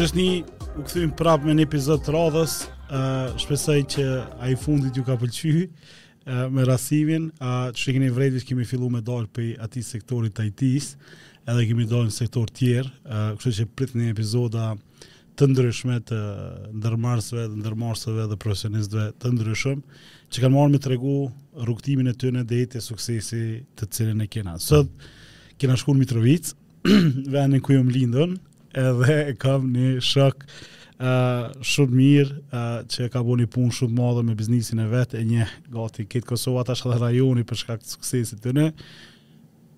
Shëshni, u kthym prapë me një epizod të radhës, uh, shpresoj që ai i fundit ju ka pëlqy, me Rasimin, a që e keni vrejtë që kemi fillu me dalë prej atij sektorit të IT-së, edhe kemi dalë në sektor tjerë, kështu që pritni epizoda të ndryshme të ndërmarrësve, ndërmarrësve dhe profesionistve të ndryshëm, që kanë marrë me tregu rrugëtimin e tyre deri te suksesi të cilin e kanë. Sot, kena shku në Mitrovicë, vendin ku jam lindur, edhe kam një shok uh, shumë mirë uh, që ka bërë një punë shumë madhe me biznesin e vet e njeh gati krejt Kosova tash edhe rajoni për shkak të suksesit të tyne.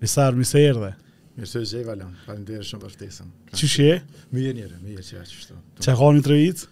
Visar, mirë se erdhe. Mirë se të gjej Valon, faleminderit shumë për ftesën. Qysh je? Mirë, mirë, mirë qashtu. Çka ka në Mitrovicë?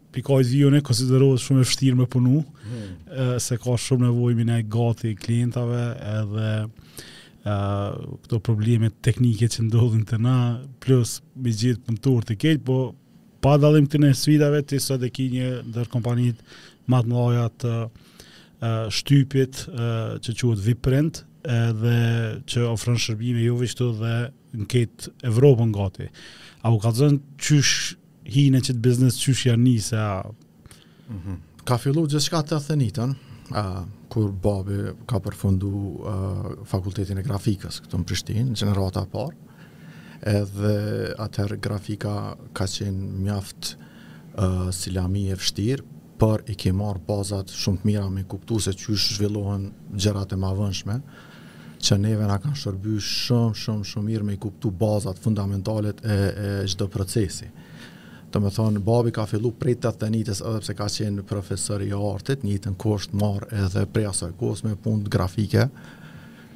Pika e zione konsiderohet shumë e vështirë me punu, hmm. se ka shumë nevojë me nejt ngat klientave edhe këto probleme teknike që ndodhin te na, plus me gjithë punëtorët krejt, po pa dalim te ana e sfidave, ti sot e ki një ndër kompanitë ma të mëdhaja të shtypit që quhet Viprint, edhe që ofron shërbime jo veç këtu, edhe në krejt Evropën gati. A po kallzon qysh Hi në qëtë biznes qysh ja nise? Mhm. Ka fillu gjithçka tetëdhjetenjëtën, kur babi ka përfundu fakultetin e grafikës këtu në Prishtinë, gjenerata e parë, edhe atëherë grafika ka qenë mjaft uh, si lami e vështirë, por i ke marrë bazat shumë të mira me kuptu se qysh zhvillohen gjërat e mëvonshme, që neve na kanë shërby shumë, shumë, shumë mirë me i kuptu bazat fundamentalet e, e çdo procesi. Domethënë, babi ka fillu prej tetëdhjetenjëtës edhe pse ka qenë profesor i artit, njëjtën kohë është marrë edhe prej asoj kohës me punë grafike,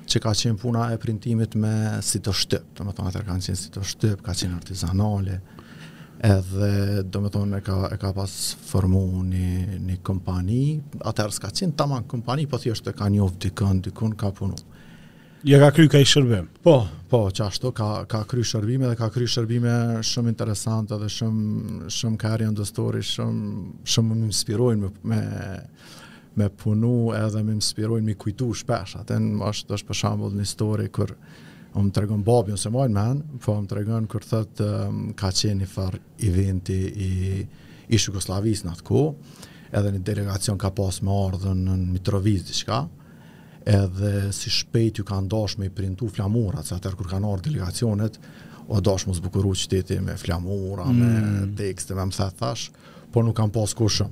që ka qenë puna e printimit me sitoshtyp, domethënë atëherë ka qenë sitoshtyp, ka qenë artizanale. Edhe domethënë e ka e ka pas formu një një kompani, atëherë s'ka qenë tamam kompani, po thjesht e ka njoft dikën, dikun ka punu. Ja ka kry ka ni shërbim. Po, po, qashtu ka ka kry shërbime dhe ka kry shërbime shumë interesante dhe shumë shumë ka kriju do stori, shumë shumë më inspirojnë me, me me punu edhe me inspirojnë, me kujtu shpesh, atë është, është për shambull një histori kur më tregon babi, nëse maj n'men, po më tregon kur thotë um, ka qenë një farë eventi i ish Jugosllavisë në atë kohë, edhe një delegacion ka pas me ardhë në Mitrovicë diçka, edhe si shpejt ju ka dashtë me i printu flamurat, se atëherë kur kanë ardhë delegacionet, u dasht m'u zbukuru qyteti me flamura, mm. me tekste, me me thashë, por nuk kanë pas kushëm.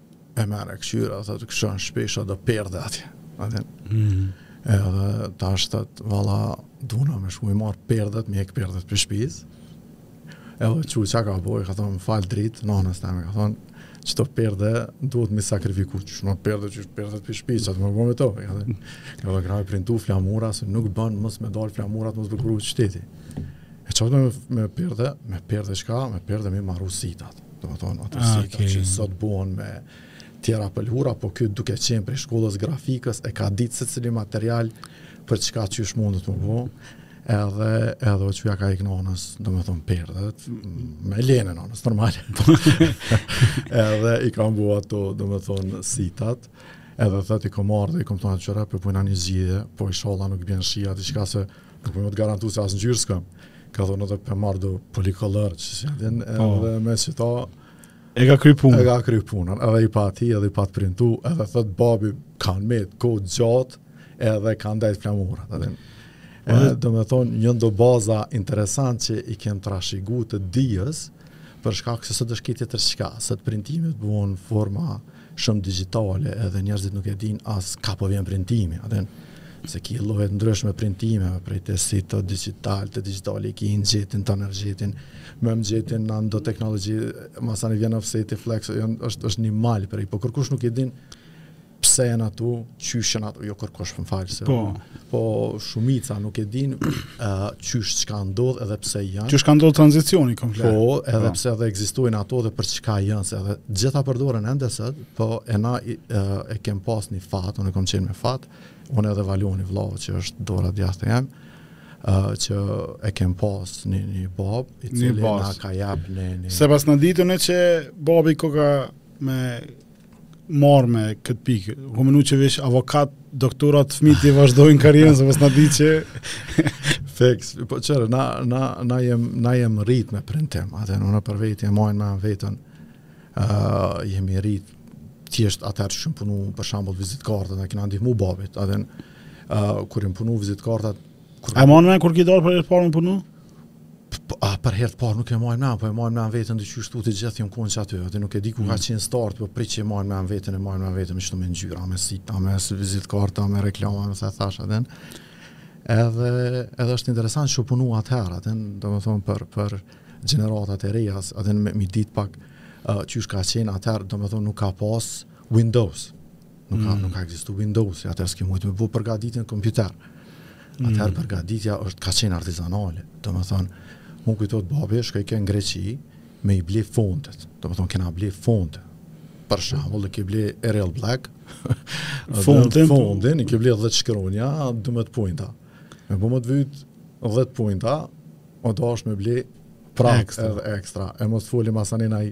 e merr kqyre, thotë, kishim n'shpi edhe do perde atje. Atje. Mm. Edhe tash thotë, valla, duna me shku i marrë perdet, me i hjek perdet prej shpisë. Edhe çka ka bo, ka thonë, i raftë dritë, nanës teme ka thonë, qeto perde, duhet me sakrifiku, që shma perde, që shma perde prej shpisë, që të më bojmë ato. Ka thonë, ka thonë, kam printu flamura, se nuk bën mos me dalë flamurat, m'u zbukuru qyteti. E qëtë me, me perde, me perde çka, me perde me maru sitat. Do me thonë, ato ah, okay. që sot bohen me tjera pëllhura, po kjo duke qenë prej shkollës grafikës, e ka ditë se cili material për çka qysh mundet me bo, edhe, edhe ja ka hek nonës, do më thonë, perdet, me lene nonës, normal. edhe i kam bu ato, do me thonë, sitat, edhe thotë i kom ardhë, i kom thonë qëra, po bojna një zgjidhje, po inshallah nuk bjen shi a, diçka se Nuk muj të garantoj se as ngjyrë s'kam. Kam thonë edhe po marr do polikolor, që si a din, po. edhe me që ta... E ka kry punën. E ka kry punën, edhe i pati, edhe i pat printu, edhe thotë babi, kanë metë kohë gjatë, edhe kanë dajtë flamurat, edhe. Edhe, do me thonë, janë do baza interesante që i kem trashigu të dijës, për shkak se sot është krejt tjetër çka, sot printimet bohen forma shumë digjitale edhe njerëzit nuk e din as kah po vjen printimi, a din se ki lloje t'ndryshme printimeve, prej te sita digital, te digitali ki inkxhetin, tonerxhetin, memxhetin janë do teknologji, masanej vjen offseti flexo, është, është një mal prej, po kurkush nuk i din pse janë atu, qysh janë ato jo kurkush më fal se po po shumica nuk e din uh, qysh çka ndodh edhe pse janë qysh ka ndodh tranzicioni komplet po edhe po. pse edhe ekzistojnë ato dhe për çka janë se edhe t'gjitha përdoren ende sot po e na e, e kem pas një fat unë kam qenë me fat unë edhe Valoni vllau që është dora djathtë jeme uh, që e kem pas një, një bab i cili na ka jap një, në... s'e paskna ditën e që babi koka me marrë me këtë pikë. Kur merr vesh avokat, doktorat, fëmijët i vazhdojnë karrierën se mos na di që Fix, po çfarë na na na jem na jem rrit me printim, a din për vete maj n'men veten. ë uh, jemi rrit thjesht atëherë qysh u punu për shembull vizitkartat, na kena ndihmu babit, a din ë uh, kur janë punu vizitkartat, Kur A man men kur ki dalë për herë t'parë me punu? Po, a për herë të parë nuk e maj men, po e maj men veten dhe qysh tuti gjithë jam konë qaty, aty nuk e di ku ka mm. qenë start, po prej që e maj men veten, e maj men veten, me qëto me ngjyra, me sita, me vizit karta, me reklama, siç thash atë edhe edhe është interesant qysh u punu atëherë, atë du të them për për gjeneratat e reja, atë me mi dit pak uh, qysh ka qenë atëherë, domethënë nuk ka pas Windows. Nuk ka, mm. nuk ka ekzistu Windows, atë e s'ki mujtë me bo përgaditjen në kompjuter. Mm. Atëherë përgaditja është ka qenë artizanale. Domethënë, mu kujtot babi, shkojke në Greqi me i ble fontet. Domethënë, kena ble fonte. Për shambull, e ke ble Arial Black, fontin, fontin, i ke ble 10 shkronja, 12 pojnta. Me bo me t'u vyjtë 10 pojnta, u dashtë me ble Prap, ekstra. edhe ekstra. E mos foli masani naj,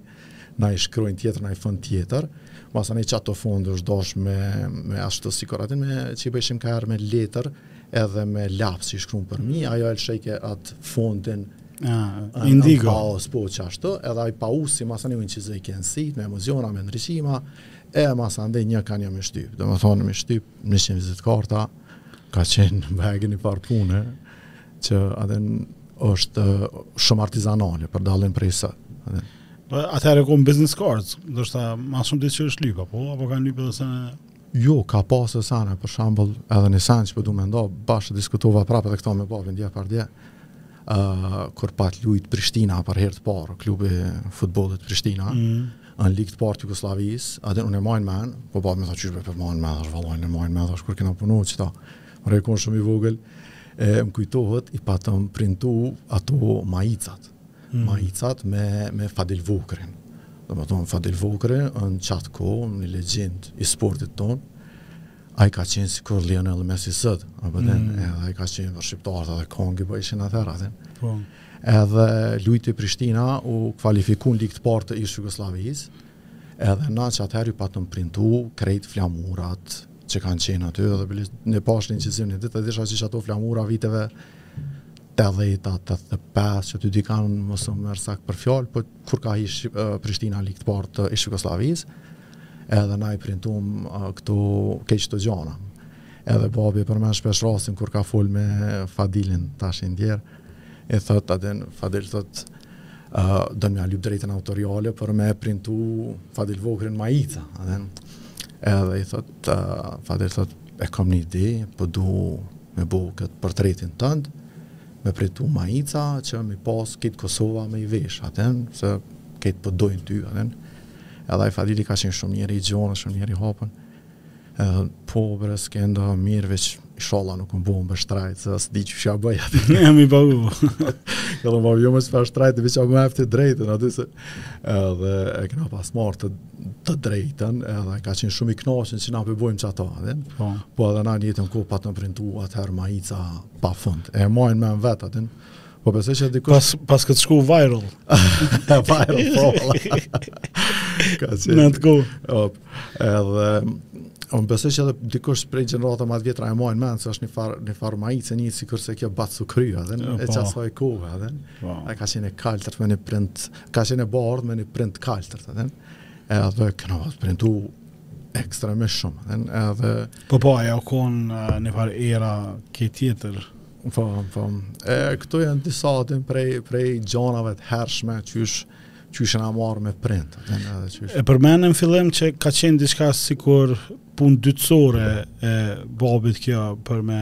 naj shkronjë tjetër, naj font tjetër. Masani qat font është dashtë me, me qashtu sikur atëherë, me që i bëjshim ka herë me letër edhe me laps i shkrujshim përmi, ajo e lëshojke atë fontin Ah, indigo. Po po qashtu, edhe ai pausi masani u çitke në sitë, me emulsiona, me ndriçima, e masandej ke kanë me shtyp. Domethënë me shtyp, me shtyp vizit karta, ka qenë në rregull e parë punë. Që edhe është shumë artizanale për dallim prej sot. Po atëherë kur business cards, do të thotë më shumë diçka është lyp apo apo kanë lyp edhe sene Jo, ka pas e sene, për shambull, edhe një sen që po du me nda, bash diskutova prapë edhe këta me babin, dje pardje, uh, kur pat lujt Prishtina për herë të parë, klubi futbolit Prishtina, mm. në ligë të parë të Jugoslavisë, atë unë e maj men, po babi më tha qysh bre po man men, thashë vallahi e maj men, është kur kena punu qeta, Unë jam kon shumë i vogël e më kujtohet i patëm printu ato maicat. Mm. Maicat me me Fadil Vokrin. Domethënë Fadil Vokri në qat kohë një legjendë i sportit tonë. Ai ka qenë sikur Lionel Messi sot, apo dhe mm. edhe ai ka qenë për shqiptarët edhe kongi po ishin atëherë atë. Po. Edhe lujti Prishtina u kualifiku n'ligë të parë të ish Jugosllavisë. Edhe na që atëherë i patëm printu krejt flamurat, që kanë qenë aty edhe për një pashë një inçizim një ditë, edhe isha që që ato flamura viteve tetëdhjeta, tetë pesë, qaty dikun mos më merr sakt për fjalë, por po kur ka hi Prishtina n'ligë të parë të ish Jugosllavisë, edhe na i printum uh, këto, qëto gjona. Edhe babi përmend shpesh rasin kur ka fol me Fadilin tash i ndjerë, i thot, a din, Fadil thot, uh, du me ta lyp drejtën autoriale për me printu Fadil Vokrin n'maica, a din, Edhe i thot, uh, Fadilit i thot, e kam një ide, po du me bo këtë portretin tënd, me printu majica që me i pas krejt Kosova me i vesh, a din, se krejt po dojnë ty, a din. Edhe Fadili ka qenë shumë njeri i gjonë, shumë njeri i hapun. Edhe, po, bre, e ke menu mirë, veç, ishalla nuk më bohen fort shtrejt, se s'di qysh ja boj. Ne jam i bëhu. Edhe, more jo more çfarë shtrejt, veç a m'e jep ti drejtën, aty se, edhe, e kena pas marr të, të drejtën, edhe ka qenë shumë i knaqun që na po bojmë që ato a din, po. po edhe na njëmend kur patëm printu atëherë majica pa fund. E maj n'men vetë a din, po besoj që dikush... Pas, pas ke shku viral. viral, po. ka qenë... N'at kohë. Edhe, Unë besoj që edhe dikush prej gjeneratave më të vjetra e majnë mend se është një far një far majice një sikur se kjo bacu krya, edhe e po. qasaj kohe, edhe. Po. Ai ka qenë kaltër me një print Ka qenë e bardhë me një print kaltër, a din. Edhe kena pas printu ekstremisht shumë. A din, edhe... Po po, ajo u konë një farë ere krejt tjetër. Po, po. E, këto janë disa a din prej, prej gjanave të hershme, qysh, qysh jena marrë me print. A din, edhe qysh. E përmenëm n' fillim që ka qenë diçka sikur punë dytësore e babit kjo për me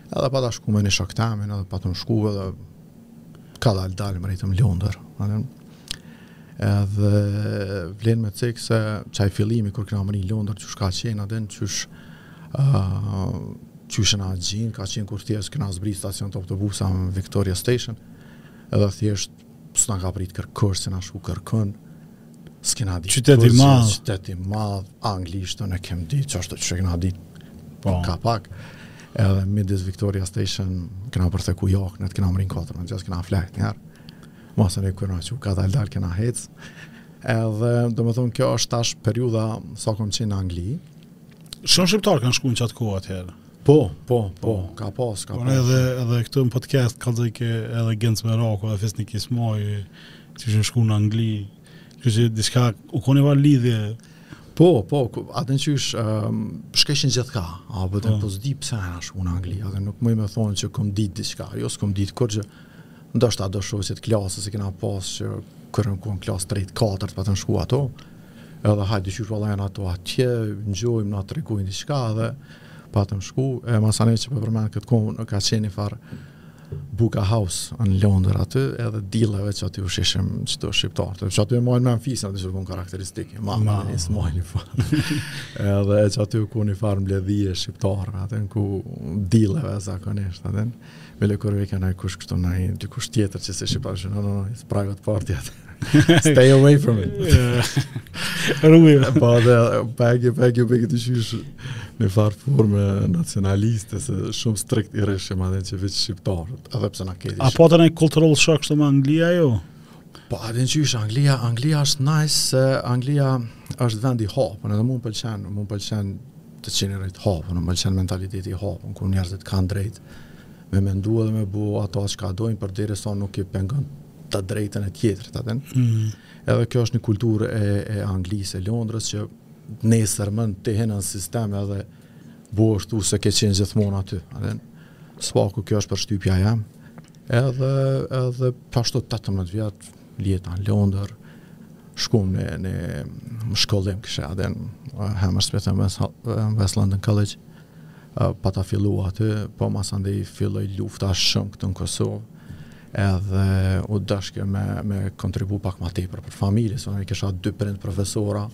Edhe pata shku me një shok temin, edhe patëm shku edhe kadal-dalë mrrijtëm n'Londër. Edhe vlen me cek se qaj fillimi kur kena mrri n'Londër, qysh ka qenë a din, qysh uh, qysh jena gjinë, ka qenë kur thjesht kena zbrit n'stacion të autobusave në Victoria Station, edhe thjesht s'na ka pritë kërkush, s'jena shku kërkun, S'kena ditë. Qytet i madh. Qytet i madh, anglisht, unë e kem ditë, qeshtu qysh e kena ditë. Po. Kapak. Edhe midis Victoria Station, kena përdhe n'qoshk, nëse kena mrri n'4, n'mëngjes kena flajt njëherë. Masanej jena çu kadal-dalë kena hec. Edhe, domethonë, kjo është tash periuda sa kom qenë në Angli. Shumë shqiptarë kanë shku në qatë kohë atëherë. Po, po, po, ka pas, ka po, pas. Edhe, edhe këtu në podcast ka qenë edhe Genc Meraku edhe Fisnik Ismaili, që janë shku në Angli, qe diçka, u kon nifar lidhje? Po, po, a din qysh, um, shkojshin gjithkah, a po. vetëm po s'di pse jena shku në Angli, a dhe nuk muj me thonë që kom ditë diçka, jo s'kom ditë kurgjë, ndoshta do shoqe t'klasës e kena pas që kur jena konë në klasë 3-4 patën shku ato, Edhe hajde qysh valla janë ato atje, ngojmë na tregojnë diçka dhe patëm shku, e masanej që po përmend këtë kohë, ka qenë një farë Buka House në Londër aty, edhe t'dielave qaty u shihshim krejt shqiptarë. Të qaty e maj n'men ftyrën, atij që u konë karakteristike, ma ma në isë mojnë një farë. edhe qaty u konë një farë mbledhje shqiptarë, a din t'dielave zakonisht, a din. Vallë a ka kanë kush kështu në i dikush tjetër që s'është shqiptar shumë, no, no, no, it's private party a din. Stay away from it. Rrugë. Po dhe pak e pak e pak kish qysh njëfarë formë nacionaliste se shumë strikt i rreshë ma dhe që veç shqiptarët, edhe pse na kedi. A pate një cultural shock kështu më Anglia jo? Po, a din qysh, Anglia, Anglia është nice, se Anglia është vend i hapën, edhe mu më pëlqen, mu më pëlqen të qenurit hapën, më pëlqen mentaliteti i hapën, ku njerëzit kanë drejt me mendu edhe me bu ato çka dojnë, përderisa nuk i pengon të drejtën e tjetrit, a din. Mm. Edhe kjo është një kulturë e, e Anglisë, e Londrës, që nesër munesh me hi në sistem edhe bohesh thu se ke qenë gjithmonë aty, a din. Së paku kjo është përshtypja jem, Edhe edhe pashtu 18 vjet mbeta në Londër, shkova në në shkollim kështu a din në Hammersmith and West, West London College. Uh, pata fillu aty, po masandej filloi lufta shumë këtu në Kosovë edhe u dashke me, me kontribu pak ma tepër për familje, unë kisha dy prind profesora,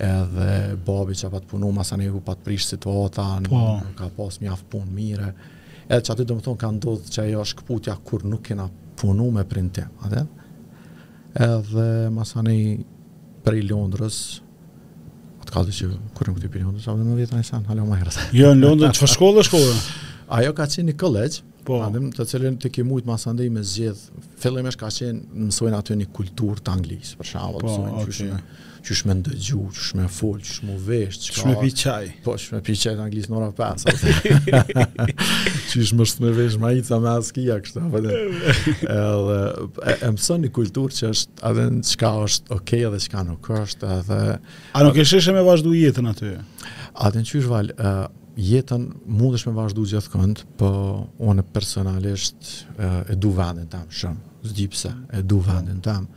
edhe babi që pat punu, masandej u pat prish situata, po. ka pas mjaft punë mirë, uh, Edhe që aty domethënë ka ndodhë ajo shkëputja kur nuk kena punu me prindët e mi, a din? Edhe masanej prej Londrës, t'kallxoj kur u ktheva prej Londrës, a din në vjetën e sen, hala ma herët. Jo, në Londrë, çfarë shkolle është shkollë? Ajo ka qenë një kolegj, po. a din, të cilin ti ke mujtë masanej me zgjedhë, fillimisht ka qenë mësojnë aty një kulturë të Anglisë, për shembull, po, mësojnë okay. qysh me ndëgju, qysh me fol, qysh mu vesh, qysh me pi çaj. Po, qysh me pi çaj në Angli në ora 5. qysh me u vesh ma i ca me askia kështu. Po dhe, edhe, e, e mësën një kulturë që është, a din çka është okay, edhe çka nuk është, edhe... A nuk e sheshe me vazhdu jetën aty? A din qysh valla, uh, jetën mundesh me vazhdu gjithkund, po unë personalisht uh, e du vendin tem shumë, s'di pse, e du vendin tem.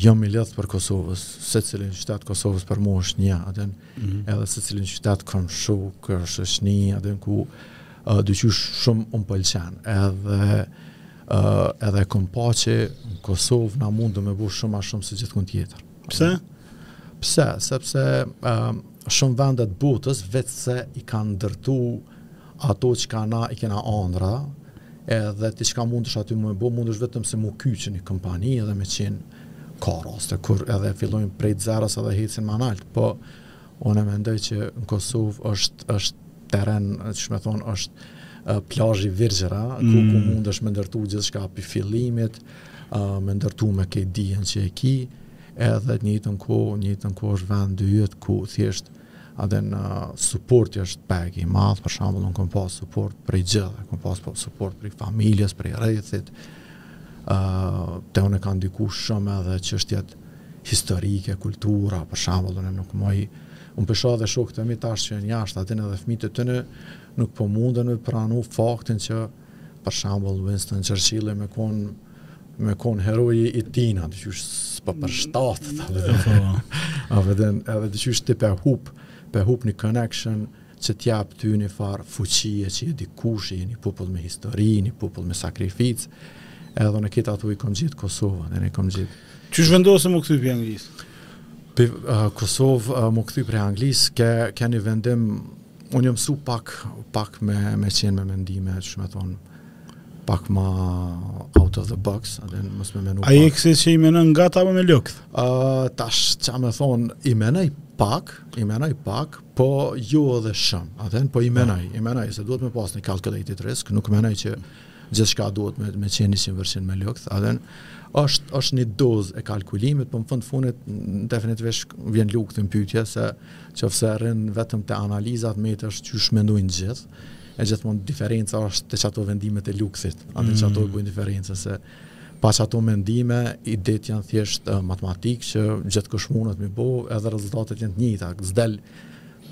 Jam i lidhtë për Kosovë, secili qytet i Kosovës për mua është një, a din mm -hmm. edhe secilin qytet kam shokë, është është një, a din ku uh, di qysh shumë më pëlqen, edhe uh, edhe kom pa që në Kosovë na mundemi me bo shumë ma shumë se gjithkund tjetër. Pse? Pse? Sepse uh, shumë vende t'botës veçse i kanë ndërtu Ato çka na i kena andra edhe ti çka mundesh aty me bo mundesh vetëm se mu kyçë n'ni kompani edhe me qen ka raste kur edhe fillojn prej zeros edhe ecin ma nalt po une mendoj që në Kosovë ësht ësht teren qysh me thon ësht plazh i virgjër a din ku, ku mm. mundesh me ndërtu gjithçka pi fillimit me ndërtu me këtë dijen që e ki edhe njëtën kohë njëtën kohë është vendi yt ku thjesht Edhe në suporti është pak i madh, për shembull unë kam pas suport prej gjithkujt, kam pas po suport prej familjes, prej rrethit. ë uh, te unë kanë ndiku shumë edhe çështjet historike, kultura, për shembull unë nuk muj unë po shoh edhe shokët e mi tash që janë jashtë, a din edhe fëmijët e tyre nuk po munden me pranu faktin që Për shembull, Winston Churchilli me kon me kon heroji i tyne, e qysh s'po përshtat, a din. Po. A din edhe e qysh ti pe hup, pe hup një connection që t'jap ty një far fuqie që je dikush, je një popull me histori, një popull me sakrificë. Edhe unë këto ato i kam gjithë Kosovën, edhe i kam gjithë. Qysh vendose me u kthy prej Anglisë? Për uh, Kosovë uh, me u kthy prej Anglisë, ke, ke një vendim Unë jam mësu pak, pak me, me qenë me mendime, qysh me thonë, pak ma out of the box, a din mos me menu pak. A je ksi që i menon gjanat a me lukth? Uh, tash, qysh me thonë, i menoj pak, i menoj pak, po jo edhe shumë, a din po i menoj, i menoj, se duhet me pas një calculated risk, nuk menoj që Gjithçka duhet me me qenë 100% me lukth, a din? Është është një dozë e kalkulimit, po në fund t'funit definitivisht vjen lukthi në pyetje se nëse rrin vetëm te analizat met është qysh mendojnë të gjithë. E gjithmonë diferenca është te qato vendime të lukthit, a mm. qato bëjnë diferencën se pa qato mendime, idetë janë thjesht uh, matematikë që gjithkush mundet me i bë, edhe rezultatet janë të njëjta, s'del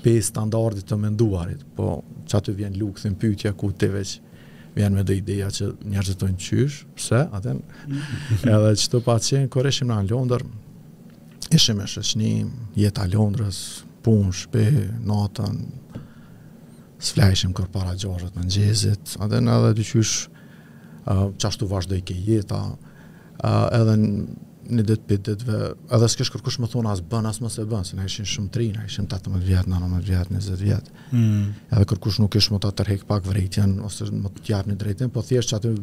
prej standardit të menduarit, po qaty vjen lukthi në pyetje ku ti veç vjen me do ide që njerëzit thonë qysh, pse, a din, edhe qashtu ka qenë, kur ishim në Londër, ishim e shijojshim jetën e Londrës, punë, shpi, natën, s'flejshim kurrë para gjashtë mëngjesit, a din edhe e qysh, uh, qashtu vazhdojke jeta, uh, edhe një ditë prej ditëve, edhe s'kish kërkush me t'thonë as bën, as mos e bën, se ne ishim shumë t'ri, ne ishim 18 vjet, 19 vjet, 20 vjet, Mm. Edhe kërkush nuk kish me ta tërhek pak vrejtjen, ose me të jap një drejtim, po thjesht qaty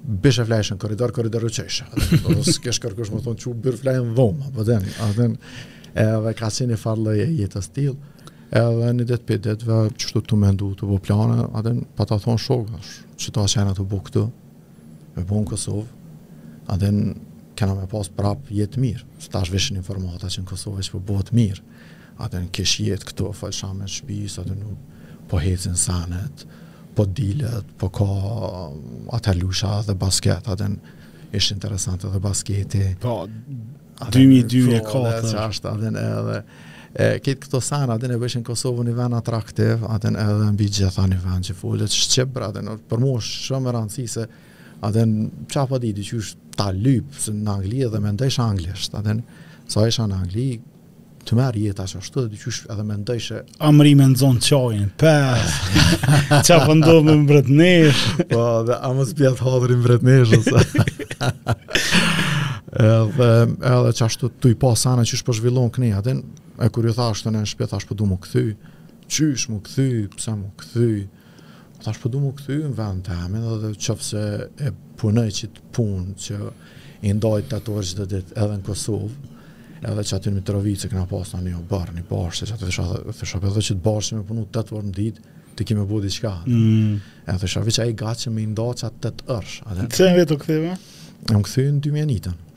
bijsha e flejsha në koridor, koridor u çojsha. Po s'kish kërkush me t'thonë çou bre flej në dhomë, po a din, edhe kësi një farë lloj jete e tillë, edhe një ditë prej ditëve qashtu tu mendu tu bo plane, a din pata thonë shokve, qeta çka jena tu bo këtu, me bo në Kosovë, a din kena me pas prap jetë t'mirë, se tash vijshin informata që në Kosovë veç po bëhet mirë, A din kish jetë këtu folsha me t'shpisë a din po hecin senet po dilet po ka a din lujsha edhe basket a din ish interesant edhe basketi po 2004 qashtu a din edhe e këto këto sene a din e bojshin Kosovën një ven atraktiv a din edhe mbi të gjitha një ven që folet shqip a din për mu është shumë e rëndësishme a din çka po di që është ta lyp se në Angli edhe mendojsha anglisht a din sa isha në Angli Të merë jetë ashtë ashtë dhe qysh edhe me ndoj shë... Amëri me nëzon qajin, pes! Qa për po ndodhë me mbretnesh? Po, dhe amë së pjatë hadrë i mbretnesh, ose... Edhe, edhe që ashtë të i pa sana qysh për po zhvillon këni atin, e kur ju thashtë në në shpjet, thashtë për po du më këthy, qysh më këthy, pëse më këthy, Tash po du mu kthy në vend temin dhe dhe qofë se e punoj qet punë qi nashtë tetë orë çdo ditë edhe në Kosovë, edhe që aty në Mitrovicë e kena pasë në një bërë, një bashkë, që aty të shatë, të shatë, edhe që të bashkë me punu tetë orë në ditë, ti ki me bo diqka. Mm. E tashti, që a i gatë që me i ndojt që atë të të ërsh. Në cilin vit u ktheve? Jam kthy në 2001-ën.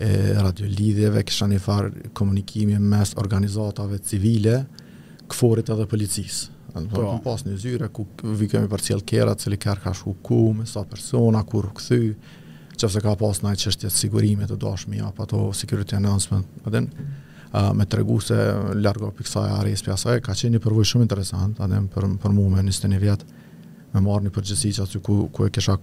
e radiolidhjeve, kisha një farë komunikimi mes organizatave civile, KFOR-it edhe policisë. Po, po. kam pas një zyre ku i kemi përcjellë kerret, cili kërë ka shku ku, me sa persona, kur u kthy, nëse ka pas naj çështje të sigurimit u dashke, apo ato security announcement, a din, uh, me tregu se largohu prej kësaj area prej asaj, ka qenë një përvojë shumë interesant, a din, për, për mu me njëzet e një vjet, me marrë një përgjegjësi qaty ku, ku e kisha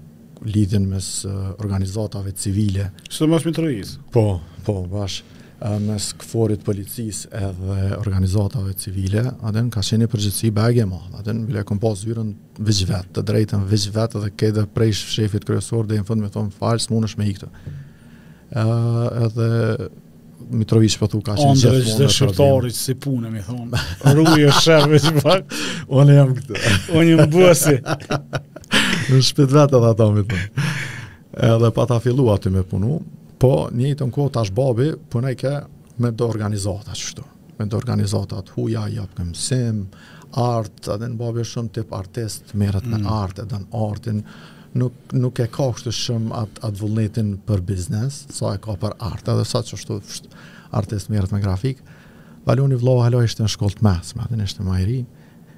lidhjen mes organizatave civile. Sidomos Mitrovicë. Po, po, bash mes KFOR-it, policisë edhe organizatave civile, a din, ka qenë përgjegjësi bajagi e madhe. A din, bile kom pas zyrën veç vet, detyrën veç vet dhe këta prej shefit kryesor deri në fund më thon fal, s'munesh me ikë. Ëh, edhe Mitrovicë po thu ka qenë gjithmonë. Andaj dhe drejtorit s'i mun me i thonë. Rrugë jo shef me çfarë. Unë jam këtu. Unë jam bosi. Në shpi t'vet dhe ata më thonë. Edhe pata fillu aty me punu, po njëjtën kohë tash babi punojke me do organizata qështu. me do organizata të huja, jepke mësim, art, a din, babi shumë tip artist, meret me mm. art, a din, artin, nuk, nuk e ka kështu shumë atë at vullnetin për biznes, sa e ka për art, edhe ësht qështu artist merret me grafikë, Valoni, vllau, hala ishte në shkollë të mesme, a din, ishte ma i ri,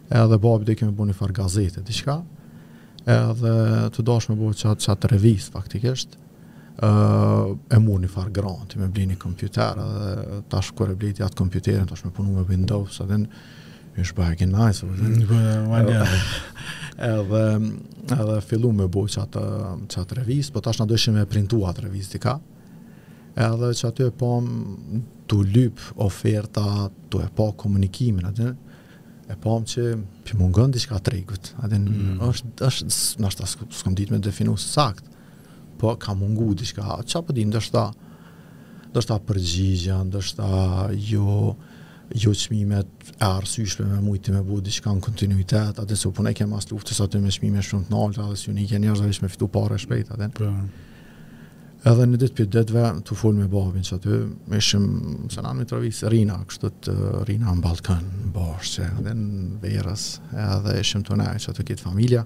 edhe babi deshke me bo një farë gazete, diçka, edhe dojshim me bo qatë, qatë revistë, faktikisht, e murr një farë granti me ble një kompjuter dhe tash kur e bleti atë kompjuterin tash me punu me Windows a din, u boke nice edhe edhe fillu me bo qat qat revistë po tash na dojshim me printu atë revistë dika edhe qaty e pam tu lyp oferta tu e pa komunikimin, a din, e pam që po i mungon diçka tregut, a din mm. është, është nashta s'kom ditë me definu saktë Po ka mungu diçka, ça po di un, ndoshta ndoshta përgjigja, ndoshta jo jo çmimet e arsyeshme me mujti me bo diçka në kontinuitet, a din se u punke mas luftës aty me çmime shumë të nalta, edhe synojshin njerëz veç me fitu pare shpejt a din. Po. Edhe ditë për dite tu fol me babin qaty, e shihshim, se na në Mitrovicë, rinia, kështu te rinia në ballkon, në bashqe, edhe verës, edhe ishim tu nejt qaty krejt familja.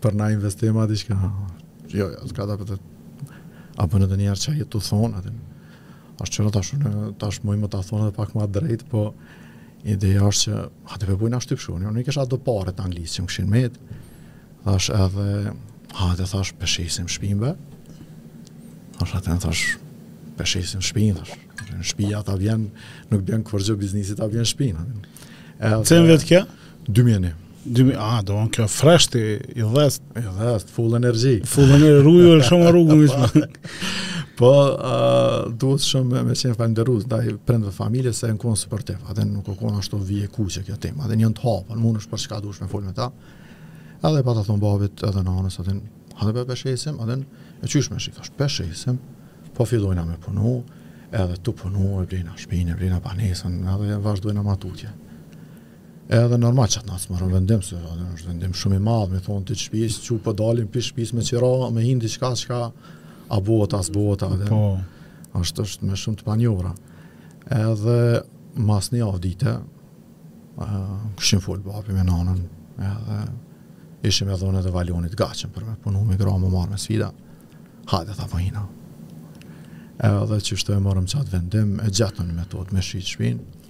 Për na investim a diçka. Jo, jo, s'ka të përte. A bon edhe njëherë që a je tu thonë, a din. A kqyre tash unë, tash muj me ta thonë edhe pak ma drejt, po ideja është që, a të përbujnë ashtë tu pi shurup, unë i kisha do pare të Anglisë që më kishin metë, thash edhe, a din thash pse s'e shesim shpinë be, thash a din thash pse s'e shesim shpinë, thash, në shpia s'ta bjen, nuk bjen kurgjo biznesi ta bjen shpinë, a din. Cën vjet kjo? Dy mijë e një. Dy mijë, a, domethonë kjo fresh ti, i ndezt. I ndezt, full energji. Full energji, rruju shumë rrugë, me shumë. Po, uh, duhet shumë me qenë falenderus, ndaj prindve dhe familjes, se jon konë suportiv, a din nuk o konë ashtu vijë e kuqe kjo tema, a din jon të hapun, mundesh për çka dush me fol me ta. Edhe pata thonë babit edhe nanës, a din po e shesim, a din e qysh me shit, qysh po e shesim, po fillojna me punu, edhe tu punu, e blina shpinë, e blina banesën, edhe vazhdojna matutje. Edhe normal që qat natë s'morëm vendim, se është vendim shumë i madh, me thonë të shpisë, çu po dalim pi shpisë me qira, me hin diçka çka a bëhet as bëhet a dhe. Po. Është është më shumë të panjohura. Edhe mas një javë dite, e kishim fol babi me nanën, edhe ishim edhe unë edhe Valoni të gatshëm për me punu me grah me u marrë me sfida. Hajde ta po hina. Edhe qashtu e morëm qatë vendim, e gjetëm një metodë me shit shpinë,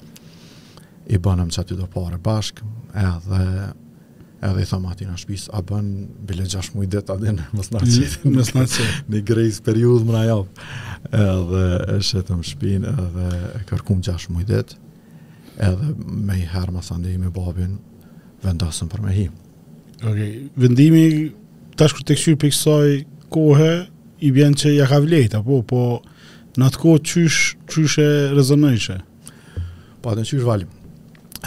i bënëm qaty do pare bashk, edhe, edhe i thamë atij të shpisë, a bën bile gjashtë muj ditë a din, mës në qitë, mos na qit, një grejs periud me na lanë, edhe e shitëm shpinë, edhe e kërkum gjashtë muj ditë, edhe me i herë masandej me babin, vendosëm për me hi. Ok, vendimi, tash kur të kqyr prej kësaj kohe, i bjen që ja ka vlejt, apo, po, në atë kohë qysh, qysh e rezonojshe? Po ta dish qysh Valon,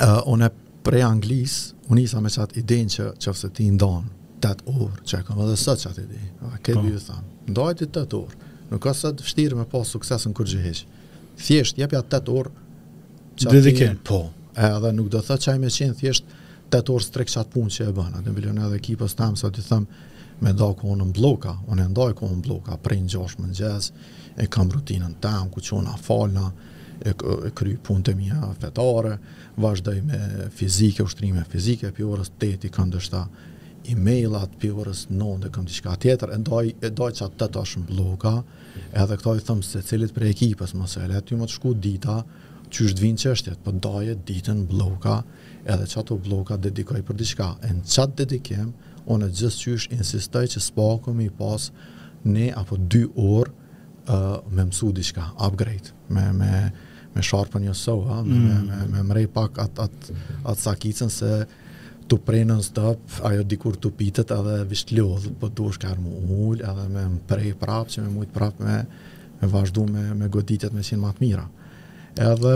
uh, unë prej Anglisë, unë isha me qatë idenë që qoftë se ti ndonë, 8 orë, që e kam edhe sot qatë ide, këtë po. ju thom, ndaj ti 8 orë, nuk ke sa të vështirë me pa suksesin kurgjo hiç, thjesht, jepja 8 orë, që a din po, edhe nuk do thotë që me qenë thjesht, 8 orë strikt qatë punë që e bënë, a din bile jom edhe ekipës tem, sa t'i them, me nda kohën në bloka, unë e ndaj kohën në bloka, prej në gjashtë mëngjes, e kam rutinën teme, ku çona falna, e kryj punët e mia fetare, vazhdoj me fizike, ushtrime fizike, prej orës tetë i kam ndoshta email-at, prej orës nëntë e kam diçka tjetër, e ndaj, e ndaj ditën tash në blloka, edhe këta i thëm secilit prej ekipës, mos e le ty me të shku dita, qysh të vinë çështjet, po ndaje ditën në blloka, edhe qato blloka dedikoj për diçka, e në qatë dedikim, unë gjithëqysh insistoj që s'paku me i pas një apo dy orë, me mësu diçka, upgrade, me, me, me sharpen your saw, ha, me, mm. me, me mpreh pak at at, at sakicën se tu pre non stop, ajo dikur topitet edhe vjen lodhesh, po duhesh kur m'u ul edhe me mpreh prapë, që me mujtë prapë me, me vazhdu me, me goditjet me qenë ma të mira. Edhe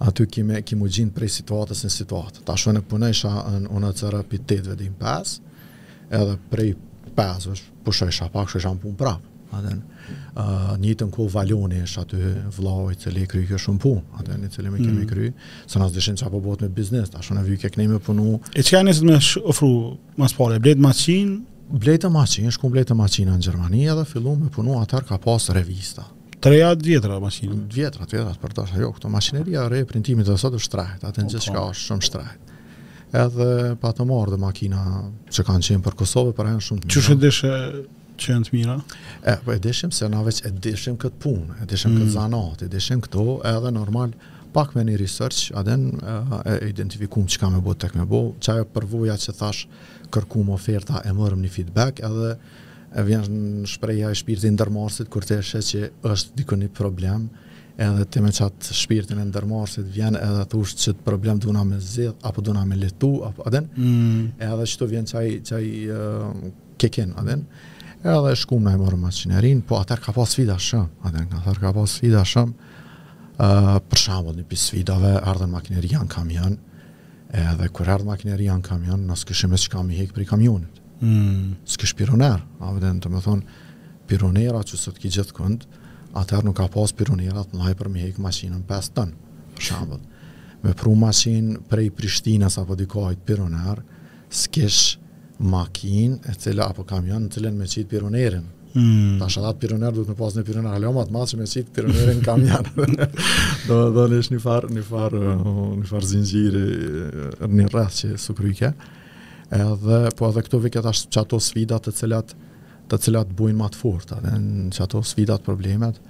Aty ki me, ki m'u gjind prej situatës në situatë. Tash unë punojsha në UNHCR prej tetëve deri në pesë, edhe prej pesëve pushojsha pak, shkojsha në punë prap. Atëherë në njëjtën kohë Valoni është aty vllau i cili krykjo shumë punë, atëherë të cilën e kemi mm. kry, se na s'dishim çka po bëhet me biznes, tash unë vyke me punu. E çka nisëm me afru do pare, bletëm maçinë, bletëm maçinë, shkum bletëm maçina në Gjermani edhe fillum me punu atëherë ka pas revista. Të reja, të vjetra makinë? Të vjetra, të vjetra, të përdorme. Jo, kjo makineria e re e printimit dhe sot është shtrenjtë, atëherë gjithçka është shumë shtrenjtë. Edhe patëm marrë do makina që kanë qenë për Kosovë, për ne janë shumë të mira. Qysh e dishe që janë të mira? E, po e dishim se na veç e dishim këtë punë, e dishim mm. këtë zanat, e dishim këto, edhe normal pak me një research, a din e identifikum çka me bo, te kush me bo, qajo përvoja që thash kërkum oferta, e morëm një feedback, edhe Vjen shprehja e shpirtit ndërmarrësit kur ti e sheh që është dikun një problem, edhe ti me qat shpirtin e ndërmarrësit vjen edhe thosh qët problem du na me zgjedh apo du na me lehtu apo a din. Mm. Edhe qaty vjen qaj qaj kick in a din. Edhe shkum ne morëm maçinerin, po atëherë ka pas sfida shumë, atëherë ka atëherë ka pas sfida shumë. Ë uh, për shembull, një prej sfidave, erdhën makineria në kamion. Edhe kur erdh makineria në kamion, na s'kishim me çka me hek prej kamionit. Mm. S'kish pironer, a din, domethonë, pironera që sot ki gjithkund, atëherë nuk ka pas pironerat të mdhaj për mi hek mashinën 5 tonë, për shembull. Me pru mashinë prej Prishtinës apo dikah pironer, S'kish makinë e cila apo kamion në cilën me qitë pironerin. Mm. Tash edhe at pironer duhet me pas një pironer hala ma të madh që me qitë pironerin në kamion. domethënë ish një farë, një farë, një farë zingjiri, një rreth që s'u kryke. Edhe, po edhe këtu vike tash qato sfidat të cilat të cilat bujnë ma të fort, edhe qato sfidat, problemet,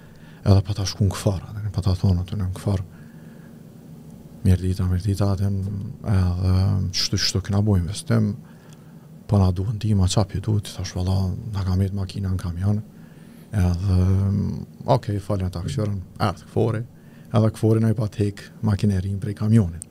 edhe pata shku në KFOR, edhe pata thonë aty në KFOR, mirë dita, mirë dita, edhe qështu qështu kena bo investim, po na duhet ndihma, çka pi duhet, thash valla, na ka met makina në kamion, edhe, okej, okay, fal, n'aksion erdh KFOR-i, edhe KFOR-i na i pat hek makinerinë prej kamionit.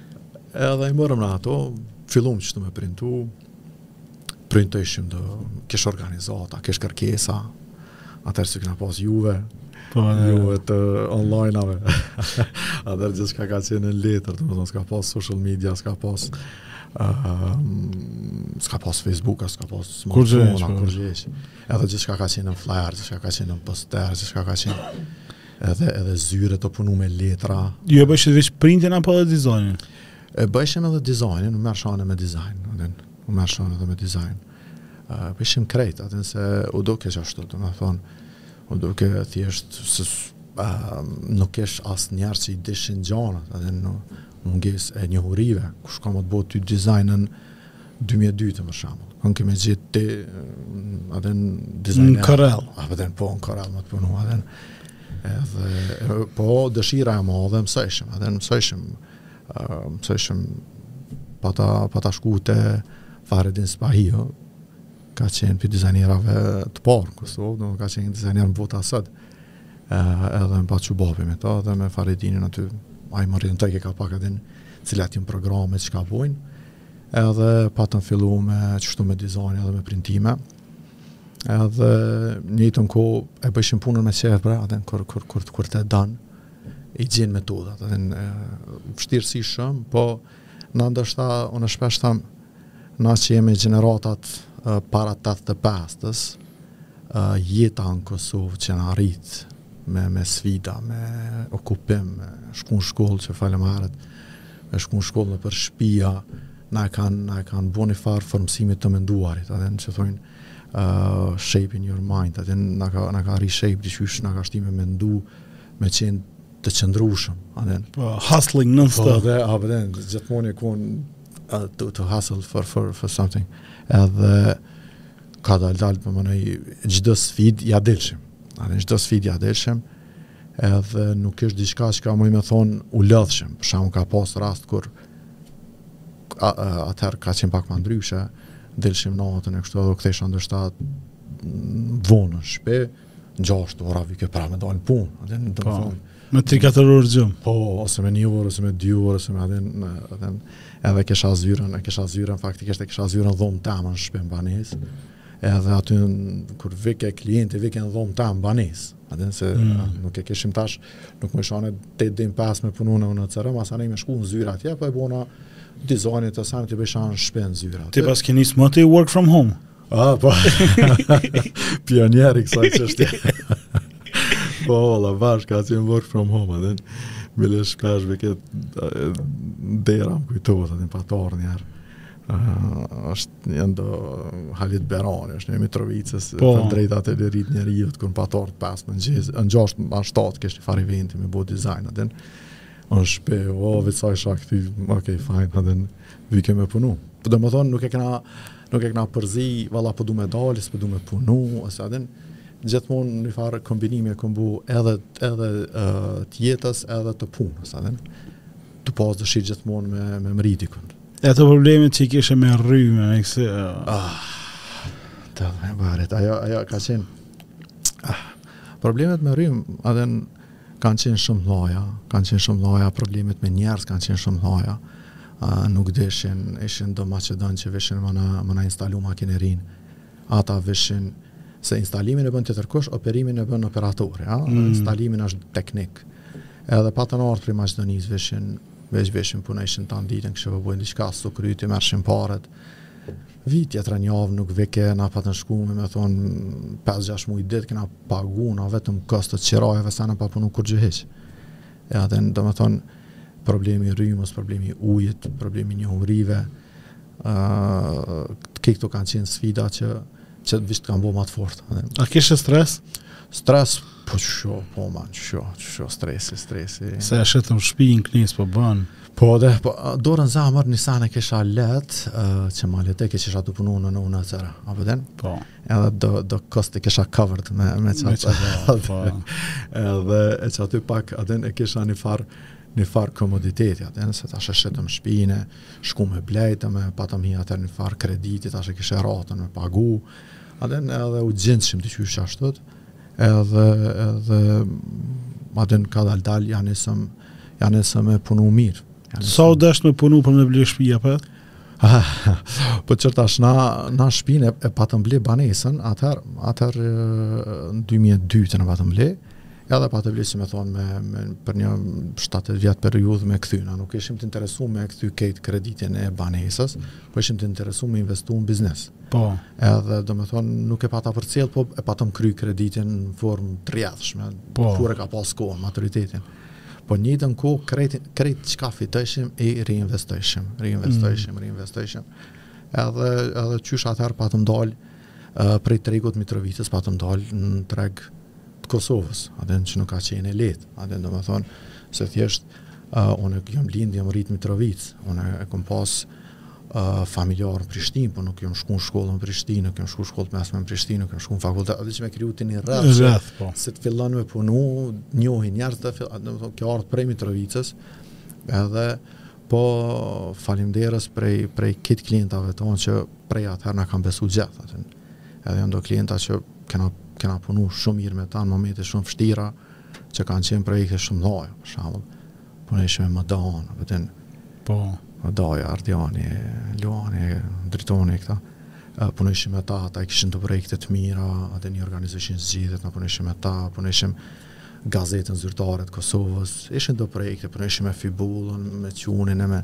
Edhe i morëm na ato, fillum qty me printu, printojshim, kish organizata, kish kërkesa, atëherë s'i kena pas juve, po, juve të online-ave, atëherë gjithçka ka qenë në letër, do me thonë, s'ka pas social media, s'ka pas, uh, s'ka pas Facebook, s'ka pas smartphone, kurgjë, edhe gjithçka ka qenë në flyer, gjithçka ka qenë në poster, gjithçka ka qenë, Edhe edhe zyret kanë punu me letra. Ju e bëshit veç printin apo edhe dizajnin? E bëshim edhe dizajnin, u merrsha me dizajn, unë, u merrsha edhe me dizajn. Uh, bëshim krejt, atëherë se u dojke ashtu, do me thonë, u dojke thjesht, se, uh, nuk kish as njerëz që i dishin gjanët, atëherë mungesë e njohurive, kush ka me ta bo ty dizajnin, Dy mijë e dytë për shembull. Ku ke me gjetë ti atë dizajner. Në Korel. A po den po në Korel me të punu atë. Edhe po dëshira e madhe, mësojshëm, atë mësojshëm. Mësojshëm, pata pata shku te Faridin Spahiu. Ka qenë prej dizajnerave të parë në Kosovë, do ka qenë dizajner në Bota Sot. Edhe më pat çu babi me ta, edhe me Faridinin aty, ai më orientojke ka pak edhe në cilat jënë programe që çka bojnë. Edhe patëm fillu me qështu me dizajnë edhe me printime. Edhe në njëjtën kohë e bojshim punën me qef, pra kur, kur, kur, kur të don i gjenë metodat. Edhe vështirësi shumë, po ndoshta unë shpesh tham na që jemi gjeneratat uh, para 85-ës, uh, jeta në Kosovë që jem rritë me, me sfida, me okupim, me shku në shkollë që falëmnerit, me shku në shkollë nëpër shpija na kanë na kanë bo një farë formësimi të menduarit, atë që thonë uh, shaping your mind, atë na ka na ka reshape disi, na ka shti me mendu, me qenë të qëndrueshëm, atë. Po hustling non stop. Po dhe apo dhe gjithmonë e kon uh, to to hustle for for for something. Edhe kadalë-dalë po mënyrë, çdo sfide ia delshim. Edhe çdo sfide ia delshim. Uh, Edhe nuk është diçka që ka mujë me thonë u lodhshim, për shembull ka pas rast kur atëherë ka qenë pak më ndryshe, delshim natën e kështu edhe u këthesha ndoshta vonë në shpi, në gjashtë ora vike prap me dalë në punë, edhe do me thonë. Me 3-4 orë gjumë. Po, ose me një orë, ose me dy orë, ose me edhe në edhe, edhe kisha zyren, e kisha zyren, faktikisht e kisha zyren në dhomë teme në shpi në banesë, Edhe aty kur vike klienti, vike në dhomë tem në banesë. A din se mm. a, nuk e kishim tash, nuk m'shajke, a din, bash me punu në në cërëm, as ai me shku në zyra atje, po e bona dizajnin, sen', e bojsha n'shpi zyrën. Ti paske nisë moti work from home? A, po, pionieri kësaj që është Po, valla, bash, ka qenë work from home, a din, bile shpesh, me këtë dera m'kujtohet, a din, pat ardhë njëherë. është njëfarë Halit Berani, është i Mitrovicës, po, të drejtat e liritë e njeriut, kur m'pat ardhë bash në mëngjes, në gjashtë a shtatë, kish njëfarë eventi me bo dizajn, a din, në shpi, o, oh, veç hajde ktu, okej, okay, fajn, a din, vike me punu. Po domethënë, nuk e kena, nuk e kena përzi, valla po du me dalë, s'po du me punu, ose a din, gjithmonë një farë kombinimi e kem bo edhe, edhe uh, t'jetës, edhe të punës, a din, e kem pasë dëshirë gjithmonë me, me mbërri te kjo. E ato problemet që i kishe me rrymë, e këse... Ah, të me baret, ajo, ajo ka qenë... Ah, problemet me rrymë, a din... Kanë qenë shumë t'mdhaja, kanë qenë shumë t'mdhaja, problemet me njerëz kanë qenë shumë t'mdhaja. Uh, nuk dishin, ishin do maqedon që vishin me na, me na instalu makinerin. Ata vishin, se instalimin e bën tjetërkush, operimin e bën operatori, a? Mm. instalimi është teknik. Edhe patën ardhë prej Maqedonisë vishin, Veç vishin punojshin tan ditën kishe po bojn diçka s'u krye, i merrshin paret vike tjetra javë nuk vike na patën shku me thanë pesë gjashtë muj ditë kena pagu na vetëm kosto qirajeve sene pa punu kurgjo hiq edhe domethanë problemi i rrymës, problemi i ujit, problemi i njohurive. ë uh, këto kanë qenë sfida që që të vishtë kanë bërë më të fortë. A kishe stres? Stres Po qysh jo, po more, qysh jo, qysh jo, stresi, stresi. Se e shite shpinë, e nise, po bon. Po dhe, po, dorën n'zemër një sen e kisha let, uh, që ma let e kisha, isha tu punu në UN atëherë, a po din? Po. Edhe do, do kost e kisha covered me, me qatë. Me qatë, po. Edhe qaty pak, a din e kisha një farë, një farë komoditeti, a din, se tash e shitëm shpinë, shkum e blejtëm, me patëm hi atëherë n'një farë kreditit, tash e kisha ratën me pagu, a din, edhe u gjendshim diqysh ashtu, edhe edhe a din kadal-kadal ja nisëm ja nisëm me punu mirë. Ja Sa u dashtë me punu për me ble shpi apo? po qe tash na na shpinë e patëm ble banesën, atëherë atëherë në 2002 e patëm ble. Edhe patëm vlerësu me thonë me, me, për një 7-8 vjet periudhë me kthy, na, nuk ishim të interesu me kthy krejt kreditin e banesës, po ishim të interesu me investu në biznes. Po. Edhe do me thonë, nuk e pata përcjellë, po e patëm kry kreditin në formë të rrjedhshme, po. kur e ka pas kohën, maturitetin. Po në të njëjtën kohë, krejt, krejt çka fitojshim, i reinvestojshim, reinvestojshim, mm. reinvestojshim. Edhe, edhe qysh atëherë patëm dalë, uh, prej tregut të Mitrovicës patëm dalë në treg të Kosovës, atë që nuk ka qenë e lehtë, atë do me thonë, se thjesht, Unë jam lindë, jam rrit në Mitrovicë, unë e kom pas familjen në Prishtinë, po nuk jam shku në shkollë në Prishtinë, nuk jam shku në shkollë të mesme në Prishtinë, nuk jam shku në fakultet, atë që me kriju të një rreth, rreth po. se të fillon me punu, njohin njerëz të fillon, domethonë, ky ka ardhë prej Mitrovicës, edhe po faleminderit prej, prej krejt klientave tonë që prej atëherë na kanë besu gjithë, atën. edhe janë do klienta që kena, kena punu shumë mirë me ta në momente shumë të vështira, që kanë qenë projekte shumë të mdhaja, për shambull, punojshim me MDA-n, për të po. MDA-ja, Ardiani, Luani, Dritoni, këta, punojshim me ta, ata i kishin do projekte të mira, atë një organizashin zgjithet, na punojshim me ta, punojshim Gazetën Zyrtare të Kosovës, ishin do projekte, punojshim me Fibulën, me Çunin e me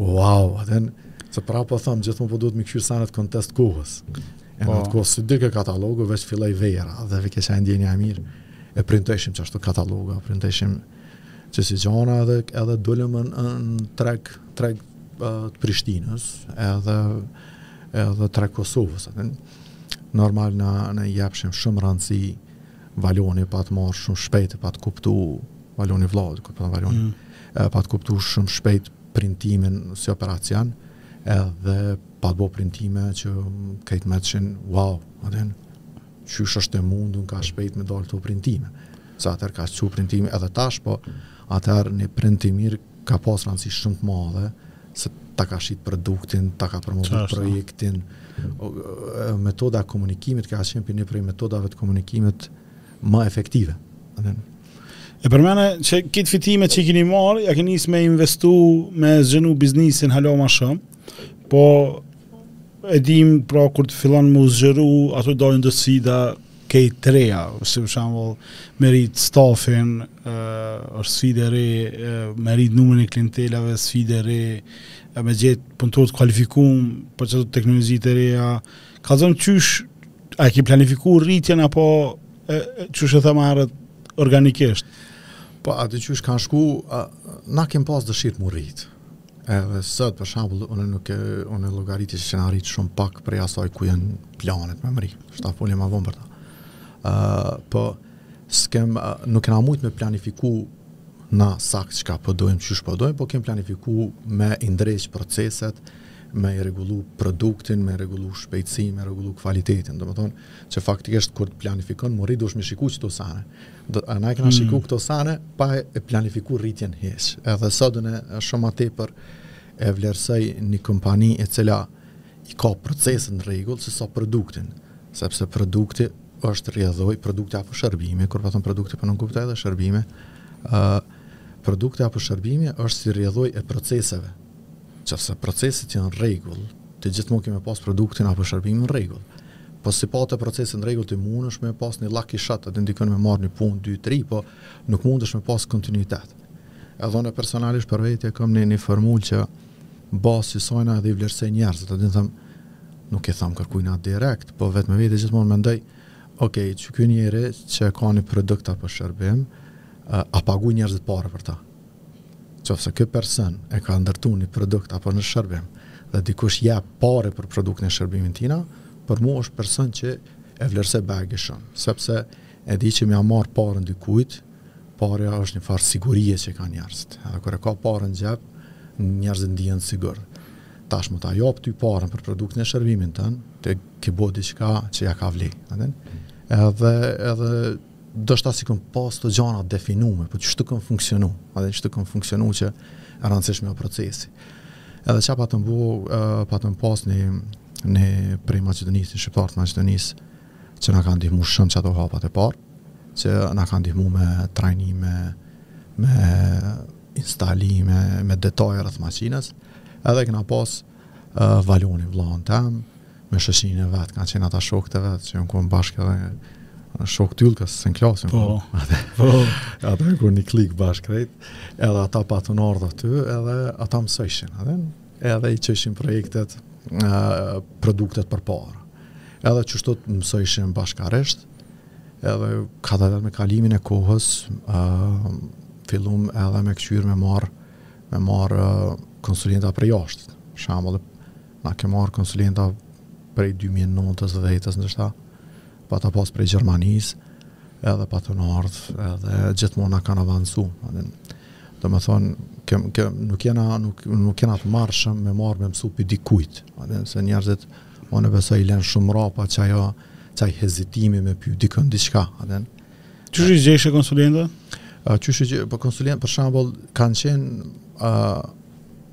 Wow, aden, se prapë po thom, gjithmonë duhet m'i kqyr senet n'kontekst të kohës. E po. në atë kohë, si dilke katalogu, veç filloj vera, edhe vike ça ndjenja e mirë, e printëshim qashtu kataloga, e printëshim qesi gjona, edhe, edhe dullëm në, në treg, treg uh, të Prishtinës, edhe, edhe treg Kosovës, aden, normal na, na jepshim shumë rëndësi, Valoni e pat marrë shumë shpejt, e pat kuptu, Valoni vllavi, ku përna Valoni, mm. e pat kuptu shumë shpejt printimin si operacion, edhe pat bo printime që krejt mbetshin, wow, adhen, qysh është e mundu kaq shpejt me dalë këto printime. Se atëherë ka qenë printimi, edhe tash, po atëherë një print i mirë Ka pas rëndësi shumë të madhe se ta ka shit produktin, ta ka promovuar projektin. Metoda e komunikimit ka qenë, po, një prej metodave të komunikimit më efektive. E përmende që krejt fitimet që i kini marrë, ia kini nisë me investu, me zgjeru biznesin hala ma shumë, po e dim pra kur të fillon m'u zgjeru, ato do, do sfida, Krejt të reja, si për shembull, me rrit stafin, është sfidë e re, me rrit numrin e klientelave, sfidë e re, me gjet punëtorë të kualifikum për do teknologji të reja. Kallxona qysh, a e ke planifiku rritjen apo qysh je thu rrit organikisht? Po atë qysh kanë shku, a, na kem pas dëshirë m'u rrit. Edhe sot për shembull unë nuk e unë llogariti që jena rrit shumë pak prej asaj ku janë planet me mri. Nashta folim më vonë për ta. Ë uh, po s'kem uh, nuk kena mujt me planifiku na sakt çka po dojmë, çysh po dojmë, po kem planifiku me i ndreq proceset, me i rregullu produktin, me rregullu shpejtësinë, me rregullu kvalitetin. Domethënë, që faktikisht kur ti planifikon me u rrit duhesh me i shiku qëto sene. Do, a na i kena shiku mm. këto sene pa e planifiku rritjen hiç. Edhe sot e dit shumë më tepër e vlerësoj një kompani e cila i ka procesin në rregull se sa produktin, sepse produkti është rrjedhojë, produkti apo shërbimi, kur po them produkti po nënkuptoj edhe shërbime, ë uh, produkti apo shërbimi është si rrjedhojë e proceseve. Qoftë se proceset janë n'rregull, ti gjithmonë ke me pas produktin apo shërbimin n'rregull. Po s'i pate proceset n'rregull ti mundesh me pas një lucky shot, a din qka, me marrë një punë 2-3, po nuk mundesh me pas kontinuitet. Edhe unë personalisht për vete kam një, një formulë që n'bazë t'sajna edhe i vlerësoj njerëzit, a din, domethënë, nuk i tham kërkuj na direkt, po vetë me vete gjithmonë mendoj, ok, qeky njeri që ka një produkt apo shërbim, a pagujn njerëzit pare për ta. Qoftë se ky person e ka ndërtu një produkt apo një shërbim dhe dikush jep pare për produktin e shërbimin tina, për mu është person që e vlerësoj baji shumë, sepse e di që me ia marrë parën dikujt, parja është një farë sigurie që kanë njerëzit. Edhe kur e ka parën në xhep, njerëzit ndihen sigurt. Tash me ta jep ty parën për produktin e shërbimin tan, ti ke bo diqka që ja ka vlejt. Edhe, edhe ndoshta s'i kem pas të gjana definume, po qështu kem funksionu, edhe qështu kem funksionu që e rëndësishme u procesi. Edhe qa patëm bo, patëm pas një, një prej Maqedonisë, një shqiptar të Maqedonisë, që na ka ndihmu shumë qato hapat e parë, që na ka ndihmu me trajnime, me instalime, me detaje rreth maqinës, edhe kena pas Uh, Valonin, vllaun tem, me shoqninë e vet, kanë qenë ata shokët e vet, që janë kon bashkë edhe në shkollë t'Ylkas në klasë. Po. Atë. Po. Ata u kon një klikë bashkë krejt, edhe ata patën ardh aty, edhe ata msojshin, edhe edhe i qitshin projektet, uh, produktet përpara. Edhe qështu msojshin bashkarisht, edhe kadale me kalimin e kohës, uh, fillum edhe me këqyr me marr me marr konsulenta prej jashtit. Për shembull, na kem marr konsulenta prej 2009-ës dhe 10-ës ndoshta, patëm pas prej Gjermanisë, edhe patën ardh, edhe gjithmonë na kanë avancu. Domethonë, kem, kem, nuk jena, nuk, nuk jena të marrshëm me marr me msu prej dikujt. A din, se njerëzit, unë besoj, i lenë shumë mrapa qajo, qaj hezitimi me pyt dikën diçka. A din, Qysh i gjeshe konsulenta? Uh, qysh i gjeshe, po konsulenta, për shambull, kanë qenë uh,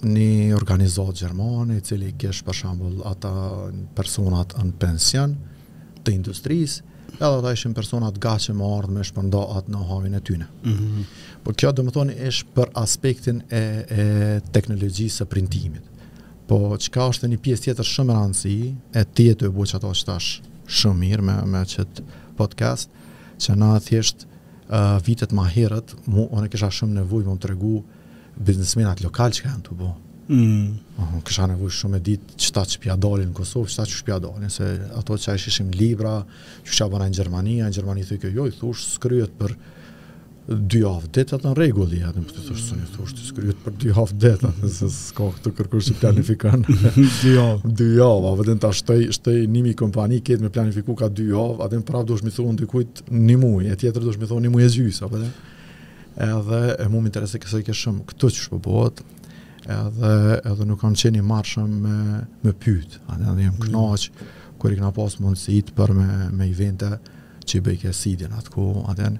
një organizatë gjermane, cili i kish për shambull ata personat në pension të industrisë, edhe ata ishin persona t'gatshëm me ardhë me shpërnda atë know-how-in e tyne. Mm -hmm. Po kjo domethënë ish për aspektin e, e teknologjisë e printimit. Po çka është një pjesë tjetër shumë me rëndësi, e ti je tu bo qato që tash shumë mirë me, me qëtë podcast, që na thjesht uh, vitet ma herët, mu, unë kisha shumë nevojë me më tregu biznesmenat lokal çka janë tu bo. Mm. Uh, kisha nevojë shumë me ditë qëta qysh p'ja dalin në Kosovë, qëta qysh p'ja dalin, se ato që i shihshim n'libra, qysh ja bojnë në Gjermani, a në Gjermani thujke, jo, i thush, s'kryhet për Dy javë ditë në rregull i janë të thosh s'un i thush ti s'kryhet për dy javë ditë se s'ka këtu kërkush që planifikon dy javë dy javë a vetëm ta shtoj shtoj nimi kompani ketë me planifiku ka dy javë a din prap duhesh me i thonë dikujt një muaj e tjetrit duhesh me i thonë një muaj e gjys apo dhe edhe e mua më interesojke shumë këtu qysh po bëhet edhe edhe nuk kam qenë i marrshëm me me pyet a din jam mm. kënaq kur i kam pas mundësit për me me evente që i bojke CEED-i n'atë kohë a din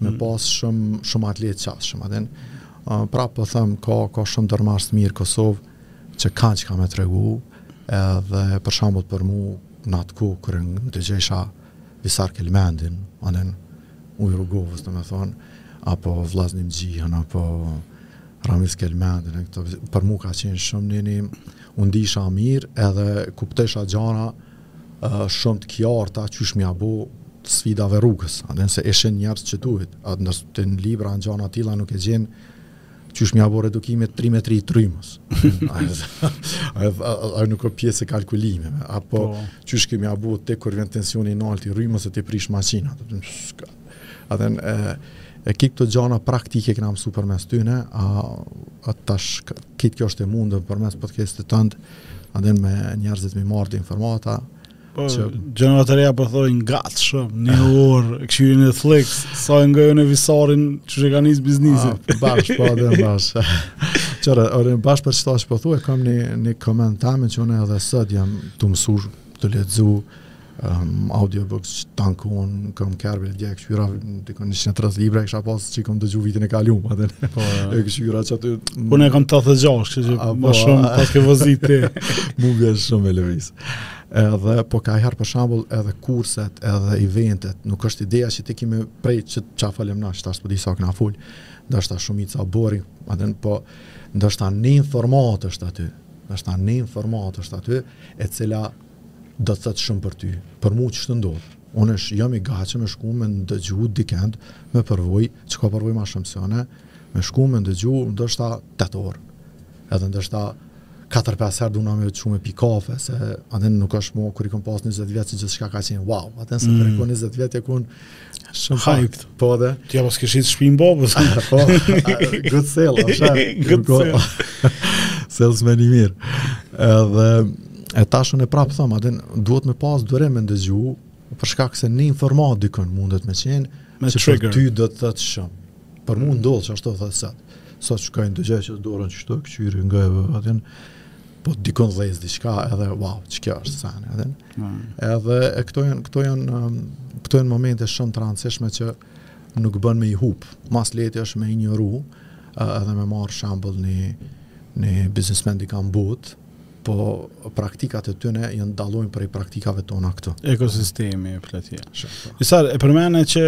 me pas shumë shumë të lehtë qasshëm a din. Prapë po them ka ka shumë ndërmarrës të mirë n'Kosovë që kanë çka me tregu edhe për shembull për mua në atë kohë kur ndëgjesha Visar Kelmendin, a n'Ujë Rugovës domethonë apo Vllaznim Xhihën apo Ramiz Kelmendin këto për mua ka qenë shumë një një u ndisha mirë edhe kuptesha gjana Shum të kjarta qysh me ja bo sfidave rrugës, a din se ishin njerëz që duhet, a din se ti në libra gjana t'tilla nuk e gjen qysh me ja bo reduktimet 3 me 3 t'rrymës. Ajo nuk a pjesë e kalkulimeve, apo po. qysh ki me ja bo ti kur vjen tensioni i naltë i rrymës e t'i prish makinat. A din e, e kit këto gjana praktike kena mësu përmes tyne, a, a tash kit kjo është e mundë përmes podcastit tënd, a din me njerëzit me marrë informata. Po, që... gjëna të reja po thojnë po zgat shumë, një orë, kqyr në Netflix, sa e ngon Visarin qysh e ka nis biznesin. Ah, bash, po, dhe bash. Qërë, orë, bash për qëta që po thojnë, po kam një, një koment taman që unë edhe sot jam tu mësu, tu lexu, um, audiobooks që tanë ku unë kam kërbe, dje e kqyra dikun 130 libra, i kisha pas që i kam dëgju vitin e kalum, a din po, e kqyra qaty... Po unë i kam 86, kështu që ma shumë paske vëzit ti. Mu m'bje shumë me lëviz. Edhe, po ka herë për shambull edhe kurset, edhe eventet, nuk është ideja që ti ki me prej që qa falem na, që ta së sa këna full, ndoshta shumica boring, a din po, ndoshta një informatë është aty, ndoshta një informatë është aty, e cila Do të thotë shumë për ty. Për mu ç'të ndodh? Unë është jom i gatshëm me shku me ndëgju dikend me përvojë, që ka përvojë ma shumë se une, me shku me ndëgju ndoshta tetë orë. Edhe ndoshta katër pesë herë duna m'u çu me pi kafe, se a din nuk është më kur i kam pas 20 vjet që gjithçka ka qenë wow. A din se mm. kur 20 vjet e ku Shumë hyped. Po dhe. Ti apo s'ke shit shpinë po, po. po good sale, po shem. Good sale. Sales me një mirë. Edhe, e tash unë prapë thom, a din, duhet me pas durim me ndëgju, për shkak se një informatë dikun mundet me qenë, me që trigger. për ty do të thotë shumë. Për mu ndodh që ashtu thëtë sëtë. Sa që kajnë dëgjaj që dorën që shtë, këqyri nga e vëvëtin, po dikun dhez diçka edhe, wow, që kjo është sen, edhe. Mm. Edhe e këto janë këto janë um, këto janë momente shumë të rëndësishme që nuk bën me i hup. Ma s'leti është me injoru, edhe me marr shembull një një biznesmen dikun n'botë, po praktikat e tyre janë dallojnë prej praktikave tona këtu. Ekosistemi e fletja. Po. Isa e përmende që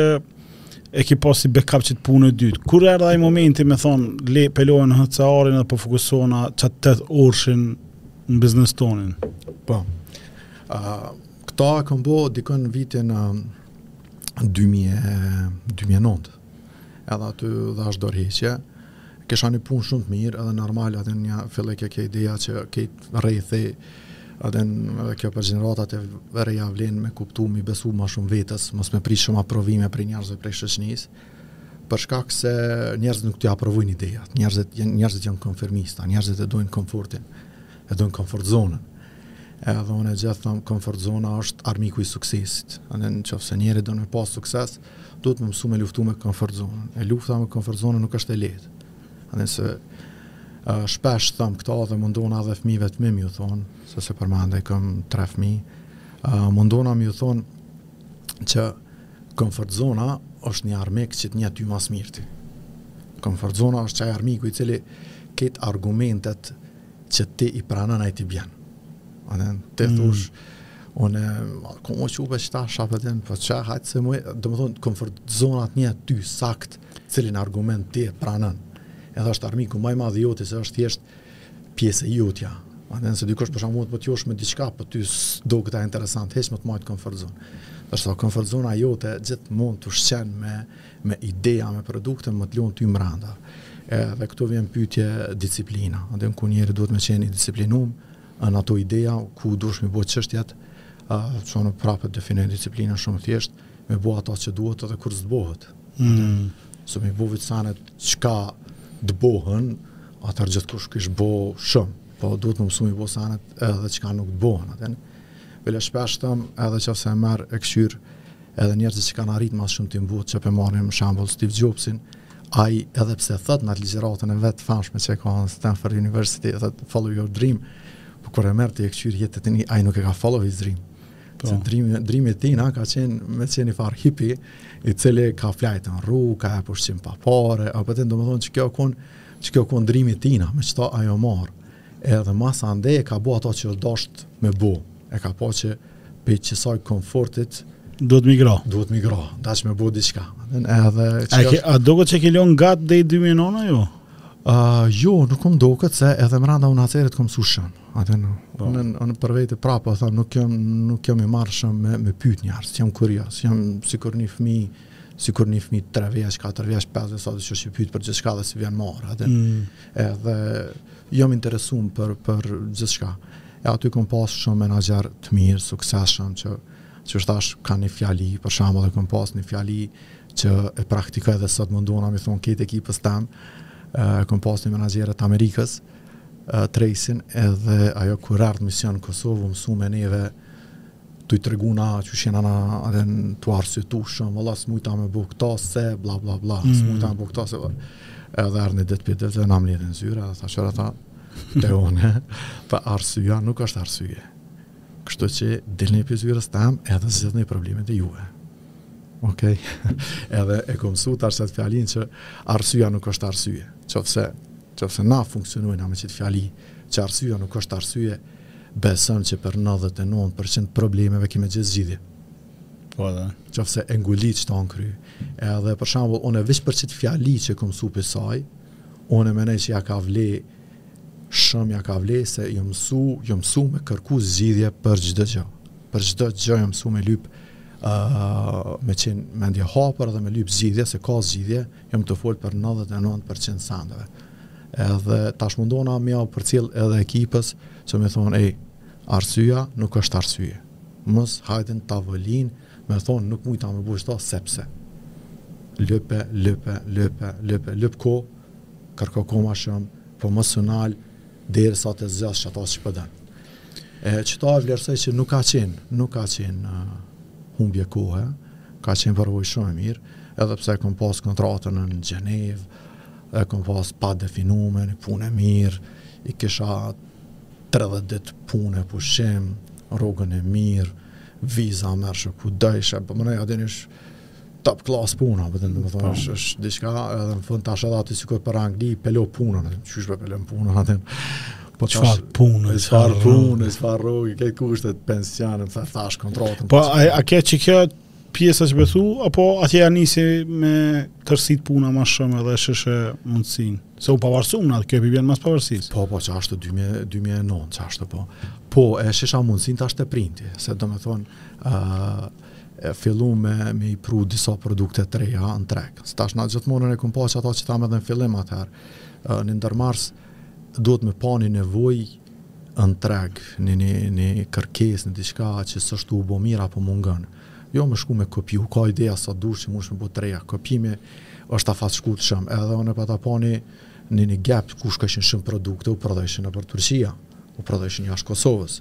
e ki pas si backup që të punë e dytë. Kur e erdh ai momenti me thonë, le pelojnë në hëtësarin dhe po fokusohna qatë të të orshin Në biznes tonin. Po. A, këta kom bo dikun në vitin a, 2009. Edhe aty dhashë dorëheqje. Kesha një punë shumë të mirë, edhe normal, edhe në fillim ke ideja që krejt rrethi, edhe kjo për gjeneratat e reja vlen me kuptu, me i besu ma shumë vetes, mos me pritë shumë aprovime prej njerëzve prej shoqnisë. për shkak se njerëzit nuk t'i aprovojnë idejat. Njerëzit janë njerëzit janë konformista, njerëzit e dojnë komfortin, e dojnë komfort zonën. Edhe unë gjithë thom, komfort zona është armiku i suksesit. A din në qoftë se njeri don me pas sukses, duhet me mësu me luftu me komfort zonën. E lufta me komfort zonën nuk është e letë. A din se uh, shpesh thom këta dhe mundona edhe fmive të mi me ju thonë, se s'e përmenda kom tre fmi, uh, mundona me ju thonë që Comfort zona është një armik që të njeh ty ma s'mirti. Comfort zona është qaj armiku i cili krejt argumentet që ti i pranon ai t'i bjen. A din, ti mm. thush, unë ku më çupe çta shapëtin, po çka hajt se më, domethënë komfort zona të njeh ty sakt, cilin argument ti e pranon. Edhe është armiku ma i madh i joti se është thjesht pjesë e jotja. A din nëse dikush për shkakun po të josh me diçka, po ty doket interesant, veç me të majtë comfort zone. Do të thotë comfort zona jote gjithmonë t'ushqen me me ideja, me produkte, me të lon ty mbrenda. Edhe këtu vjen pyetje disiplina. Aty ku njeri duhet me qenë i disiplinuar në ato ideja ku duhet të bëj çështjet, ë, çon prapë definoj disiplinën shumë thjesht, me bë ato që duhet edhe kur s'të bëhet. Mm. Se me bo veç senet qka të bohën, atër gjithkush kish bo shumë, po duhet me mësu me bo senet edhe qka nuk të bohën, atër. Bile shpesh thom edhe qëse merr e kqyr edhe njerëzit që kanë arrit ma së shumti n'botë, që pe marrim shambull Steve Jobsin, ai edhe pse thot në atë ligjëratën e vet famshme që ka në Stanford University, thot follow your dream, por kur e merr ti e kqyr jetën e tij, ai nuk e ka follow his dream. Po. Se drimi, drimi tina ka qenë me qenë njëfarë hipi, i cili ka flejt në rrugë, ka lyp ushqim pa pare, apo do me thonë që kjo u konë, që kjo u konë drimi tina, me qëta ai u marr. Edhe masandej e ka bu ato që dasht me bu, e ka po që prej qësaj komfortit, Duhet me ikë. Duhet me ikë, dashtë me bu diqka. Edhe, a, ke, a do të thotë që ke lonë gatë deri 2009 jo? Uh, jo, nuk më do këtë se edhe mrenda unë atë vit kom msu shumë. Atë në, po. në, në për vete pra, po thonë, nuk jam, nuk jam i marrshëm me, me pyt njerëz, jam kurios, jam sikur një fëmi, sikur një fëmi 3 vjeç, 4 vjeç, 5 vjeç, sa të që është i pyt për gjithçka dhe s'i vjen marre, atë mm. edhe jam interesum për, për gjithçka. E aty kom pas shumë menaxher të mirë, suksesshëm, që, që është nashta ka një fjali, për shembull e kom pas një fjali që e praktikoj dhe sot mundona, me i thonë, këtu ekipës tem, kom pas një menaxhere t'Amerikës, Trejsin edhe ajo kur ardh mision në Kosovë u msu me neve tu i tregu na që jena na edhe na tu u arsyetu shumë valla s'mujta me bu këta se bla bla bla mm. s'mujta me bu këta se edhe erdh një ditë prej ditë dhe na mlidhi n'zyre dhe tha kqyre tha te unë tha arsyja nuk është arsyje kështu që dilni prej zyrës tem edhe zgjidhni problemet e juve ok edhe e kom msu qat fjali që arsyja nuk është arsyje qoftëse Qofse na funksionojna me qit fjali që arsyeja nuk është arsye beson që per nëdhjetë e nëntë per qind problemeve kim me gjet zgjidhje Po dhe Qofse e nguli qëta në kry edhe per shambull une veq prej qit fjali që kom msu prej saj une menoj që ja ka vle shum ja ka vle se jom msu jom msu me kërku zgjidhje per qdo gjo per qdo gjo jom msu me lyp me qen mendje hapër edhe me lyp zgjidhje se ka zgjidhje Jam tu fol për nëntëdhjetë e nëntë për qind sendeve. Edhe tash mundona me ja përcjell edhe ekipës që me thon ej arsyeja nuk është arsye. Mos hajde n'tavolinë, me thon nuk mujta me bo qeta sepse lype, lype, lype, lype, lyp kohë, kërko kohë ma shumë, po mos u nal, derisa ta gjesh qata që po don. Po E qëta e vlerësoj që nuk ka qenë, nuk ka qenë humbje kohe, ka qenë përvojë shumë e mirë, edhe pse e kom pas kontratën në Gjenevë, e kom pas të padefinume, një punë e mirë, i kisha 30 ditë pune pushim, rrogën e mirë, viza merrshe ku dojshe, por po menoj a din ish top class puna, po them domethënë po është është diçka edhe në fund tash edhe aty sikur për Angli pe lë punën, qysh po pe len punën atje. Po çfarë punë, çfarë punë, çfarë rrogë, ke kushtet pensionin, siç thash kontratën. Po a, a ke qeky pjesa që u kthy, apo atje ja nisi me t'u rrit puna ma shumë edhe e shihshe mundësinë? Se u pavarësum na atë, kjo po i bjen mas pavarësisë. Po, po, qashtu 2009, qashtu po. Po, e shihsha mundësinë tash te printi, se domethonë, uh, fillum me i pru disa produkte të reja në treg. Se tash na gjithmonë e kom pa qata që thamë edhe në fillim atëherë, ni ndërmarrës duhet me pa një nevojë në treg, një, një, një kërkesë, një diçka që s'është tu u bo mirë apo mungon. Jo me shku me kopju, ka ide sa dush që mujsh me bo të reja. Kopjimi është afatshkurt shumë, edhe unë e pata pa një, një, një gap ku ishin shumë produkte u prodhojshin nëpër Turkia, u prodhojshin jashtë Kosovës.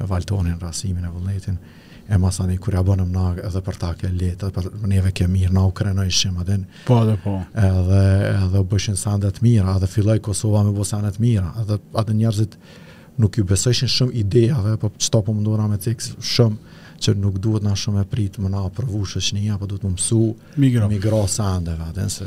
e Valtonin Rasimin e Vullnetin e masanej kur ja bënëm na edhe për ta ke lehtë për neve ke mirë na u krenojshim a din po edhe po edhe edhe u bojshin sende të mira edhe filloi Kosova me bo sene të mira edhe a din njerëzit nuk ju besojshin shumë idejave po qeto po mundona me cek shumë që nuk duhet na shumë me prit me na aprovu shoqnia po duhet me u mësu me i gra, me i gra sendeve a din se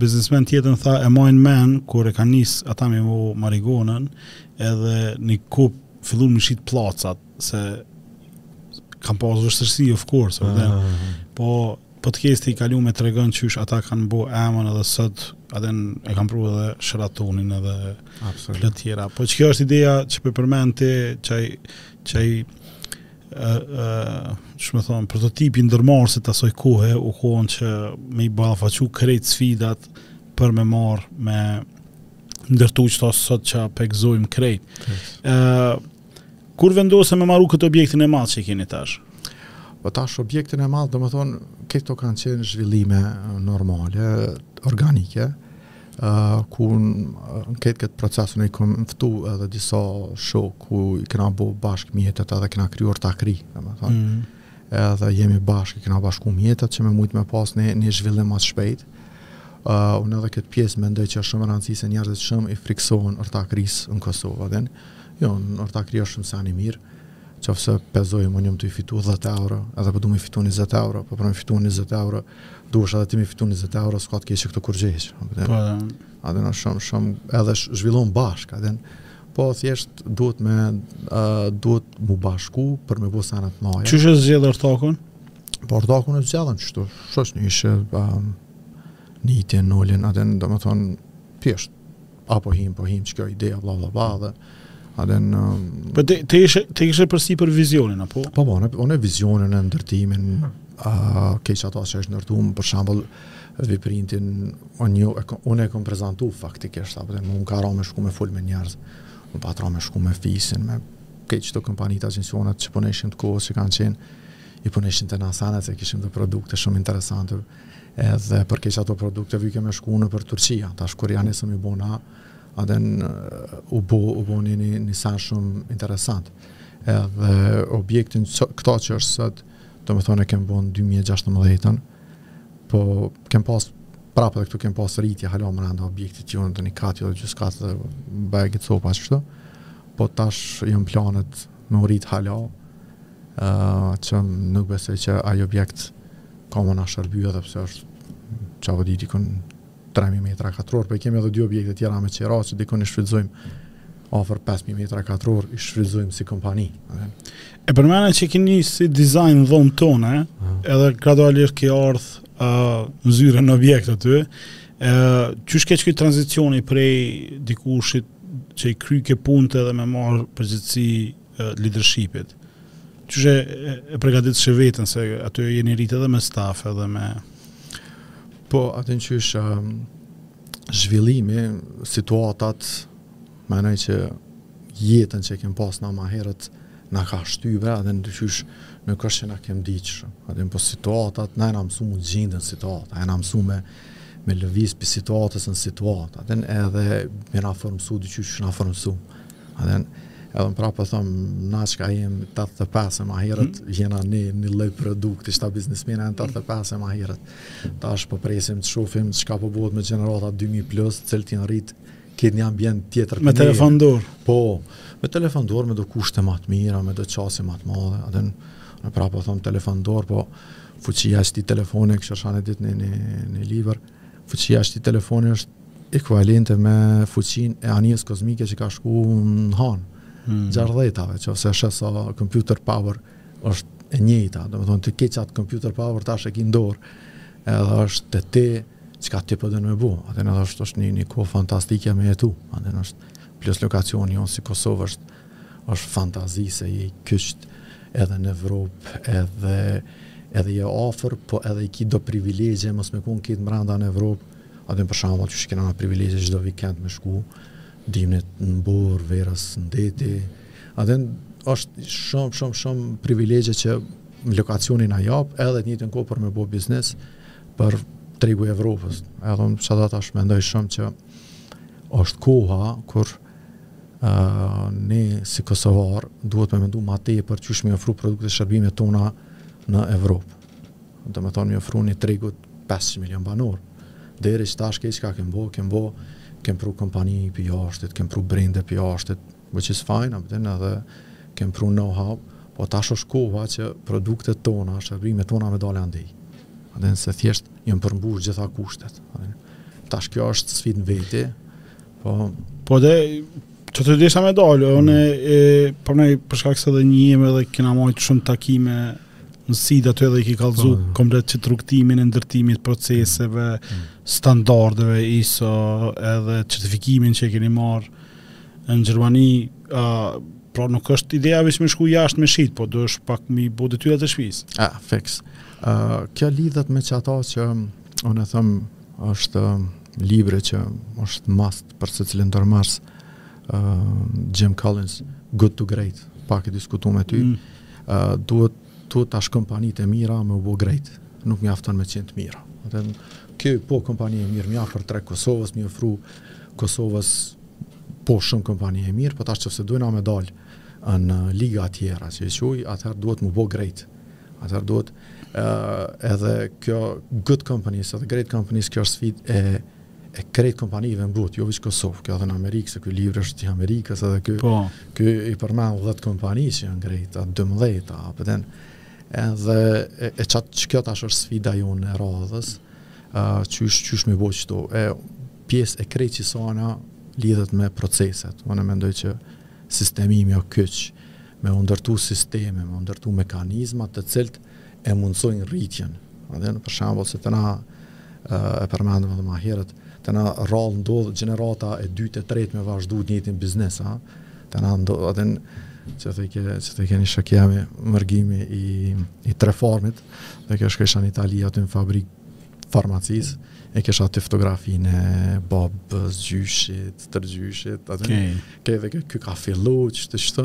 biznesmen tjetër tha e maj n'men kur e kanë nis ata me bo Marigonën edhe ni kur kanë fillu me i shit placat se kanë pas vështirësi of course uh ah. -huh. po podkasti i kalum e tregon qysh ata kanë bo emën edhe sot a din e kanë pru edhe Sheratonin edhe plot tjera po qekjo është ideja që po përmend ti qaj qaj domethonë, prototipi ndërmarrësit t'asaj kohe u kon që me i ballafaqu krejt sfidat për me marrë me ndërtu qeta sot që pe gëzojmë krejt. Kur vendose me maru këtë objektin e madh që i keni tash? Po tash objektin e madh, domethonë, këto kanë qenë zhvillime normale, organike, ku në këtë këtë proces unë i kom ftu edhe disa shokë ku i kena bo bashkë mjetet edhe kena kriju ortakëri mm -hmm. edhe jemi bashkë i kena bashku mjetet që me mujtë me pas një, një zhvillim ma shpejt uh, unë edhe këtë pjesë mendoj që është shumë me rëndësi se njerëzit shumë i friksohen ortakërisë në Kosovë a din jo, ortakëri është shumë sen i mirë Qoftë se pe zojm un jom tu i fitu dhjetë euro edhe po du mi fitu njëzet euro po për mi fitu njëzet euro duhesh edhe ti mi fitu njëzet euro ska të keqe këtu kurgjo hiq a kupton po a din shum shum edhe zhvillon bashk a din po thjesht duhet me uh, duhet m'u bashku për me bo sene t'mdhaja qysh e zgjodhe ortakun? po ortakun e zgjodhëm qështu shosht n'nishi um, Nitin, Nolin, a din, domethonë, thjesht, A po him, po him, që kjo ideja, bla, bla, bla, dhe... atëherë, um... Po ti, ti ishe, ti ishe përsi për vizionin, apo? Po, po, në, në vizionin, në ndërtimin, a, krejt ata që është ndërtu, për shembull, Viprintin, unë jo, unë e kom prezentu faktikisht, apo dhe mu m'ka ra me shku me fol me njerëz, mu m'pat ra me shku me fisin, me krejt këto kompanitë, agjensionet që punojshin të kohës që kanë qenë, i punojshin te na senet, se kishim dhe produkte shumë interesante, Edhe për krejt ato produkte vyke me shku nëpër Turqi, tash kur ia nisëm i bonëm, atëherë u bo, u bo një një një sen shumë interesant. Edhe objektin këta që është sot, domethonë e kem bo në 2016, po kem pas prapë dhe këtu kem pas rritje hala ma brenda objektit që në të një kat, jo dhe gjysë kat dhe bëjë këtë sopa që shtu, po tash janë planet me u rritë hala, uh, që nuk besoj që ajo objekt Ka me na shërby edhe pse është qaty dikun 3000 metra katror, po i kemi edhe dy objekte tjera me qera që dikun i shfrytëzojmë afër 5000 metra katror, i shfrytëzojmë si kompani. E përmende që ke nis si dizajn domethonë, Aha. edhe gradualisht ke ardh uh, në zyre në objekt aty, uh, qysh ke qeky tranzicioni prej dikushit që i kryke punët edhe me marrë përgjegjësi lidershipit. Qysh e, e pregaditshe veten, se aty e jeni rritë edhe me staf edhe me... Po, atëherë qysh um, zhvillimi, situatat, menoj që jetën që kem pas ne ma herët, na ka shty vre, edhe në diqysh në kështë që në kem diqë shumë. Edhe në po situatat, ne jena mësu m'u gjind n'situata, jena mësu me, me lëviz prej situatës në situatë, edhe me na formësu diqysh që në formësu. Atëherë, edhe unë prapë thom, na çka jena 85 e ma herët, hmm. jena një, një lloj produkt, ishta biznismina e në 85 e ma herët. Tash po presim të shofim çka po bëhet me gjeneratat 2000 plus, cilët janë rritë këtë një ambient tjetër. Me telefon n'dorë? Po, me telefon n'dorë, me do kushte ma të mira, me do qasje ma të madhe, atëherë, unë prapë thom telefon n'dorë, po fuqia e këtij telefoni, kështë shane ditë një, një, një libër, Fuqia e këtij telefoni është ekuivalente me fuqinë e anijes kozmike që ka shku në hanë. Hmm. Gjashdhetave, që ose shë sa computer power është e njëjta, domethonë ti krejt atë computer power tash e ki n'dorë, edhe është te ti çka ti po don me bo, atëherë është tash një, një kohë fantastike me jetu, atëherë është plus lokacioni jonë si Kosovë është Është fantazi se je i kyçt edhe në Evropë edhe edhe je afër, po edhe i ki do privilegje mos me kon krejt mbrenda në Evropë. Aty për shembull që kena na privilegj çdo vikend me shku dimnit në borë, verës në deti. Ajo është shumë shumë shumë privilegje që lokacioni na jap edhe të njëjtën kohë për me bo biznes prej tregut Evropës. Edhe unë çfarë do tash mendoj shumë që është koha kur ne si kosovar duhet me mendu ma tepër qysh me ofru produkte shërbime tona në Evropë. Domethonë me ofru një tregut 500 milion banor. Deri tash krejt çka kem bo, kem bo, kem pru kompani prej jashtit, kem pru brende prej jashtit, which is fine, a po din edhe kem pru know-how, po tash është koha që produkte tona, shërbime tona me dalë andej. Dhe nëse thjesht janë përmbush gjitha kushtet. Tash kjo është sfidë në veti, Po, po te qetu desha me dalë, mm. unë e përmeni po për shkak se edhe njihemi dhe kena majtë shumë takime n'zyrat edhe i ki kallzu po, po. komplet qet rrugëtimin e ndërtimit proceseve, mm. mm. standardeve, iso edhe certifikimin që e keni marrë në Gjermani, uh, pra nuk është ideja veç me shku jashtë me shit, po duhet pak me i bo detyrat e shpisë. A, ah, fix. Uh, kjo lidhet me qata që, unë e them, Është libri që është must për secilin ndërmarrës uh, Jim Collins, Good to Great, e kem diskutu me ty, mm. uh, duhet, duhet tash kompanitë e mira me u bo great, nuk mjafton me qenë të mira. Dhe, ka plot kompani e mirë, me i ofru tregut Kosovës, mi ofru Kosovës po shumë kompani e mirë, po tash nëse dojna me dalë në liga tjera, që e quj, atëherë duhet m'u bo great. Atëherë duhet uh, edhe kjo good companies, edhe great companies, kjo është sfidë e e krejt kompanive në botë, jo veç n'Kosovë, kjo edhe në Amerikë, se kjo libër është i Amerikës, edhe kjo, po. kjo i përmen 10 kompani që janë grejt, a 12, a po din, edhe e, e qashtu që kjo tash është sfida jonë e radhës, uh, qysh, qysh me bo qëto, e pjesë e krejt qisaj lidhet me proceset, unë mendoj që sistemimi o kyç, me u ndërtu sisteme, me u ndërtu mekanizma të cilët e mundësojnë rritjen. Edhe për shembull, se te na e përmendëm edhe ma herët, te na rrallë ndodhë gjenerata e dytë e tretë me vazhdu të njëtin biznes, a? te na ndodhë edhe në që te ke qe te ke nji shok i jemi Mërgimi i i Trepharmit dhe kur shkojsha në Itali aty në fabrikë farmacisë, e kisha aty fotografinë e babës, gjyshit, stërgjyshit, aty. Okay. Ke edhe kë, kë ka fillu, që t'është,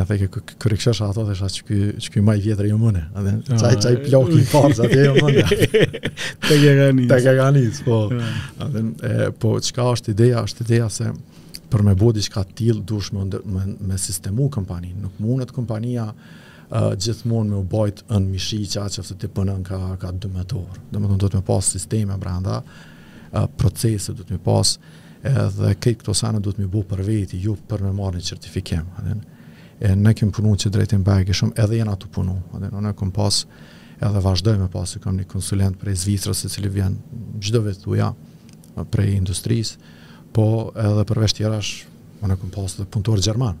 edhe kë, kë, kë, kur i kësha ato, dhe shof që kjo ma e vjetër domethënë, edhe ah, qaj, qaj bllok i parë, atë domethënë. Të ke ganiz. Të ke ganiz, po. Edhe, ah. po, çka është ideja, është ideja se, për me bo diçka t'till, duhesh me, me, me sistemu kompaninë, nuk mundet kompania, gjithmonë me u bajt n'mishin që qoftë t'i punon ka ka 12 orë domethënë duhet me pas sisteme brenda procese duhet me pas edhe këtë këto sene duhet me bo për veti jo jo për me marrë një certifikim e ne kem punu n'qit drejtim bajagi shumë edhe jena tu punu edhe ne kem pas edhe vazhdoj me pas e kam një konsulent prej Zvicrës e cili vjen çdo vjet qitu ja prej industrisë po edhe përveç tjerash unë e kom pas dhe punëtor gjerman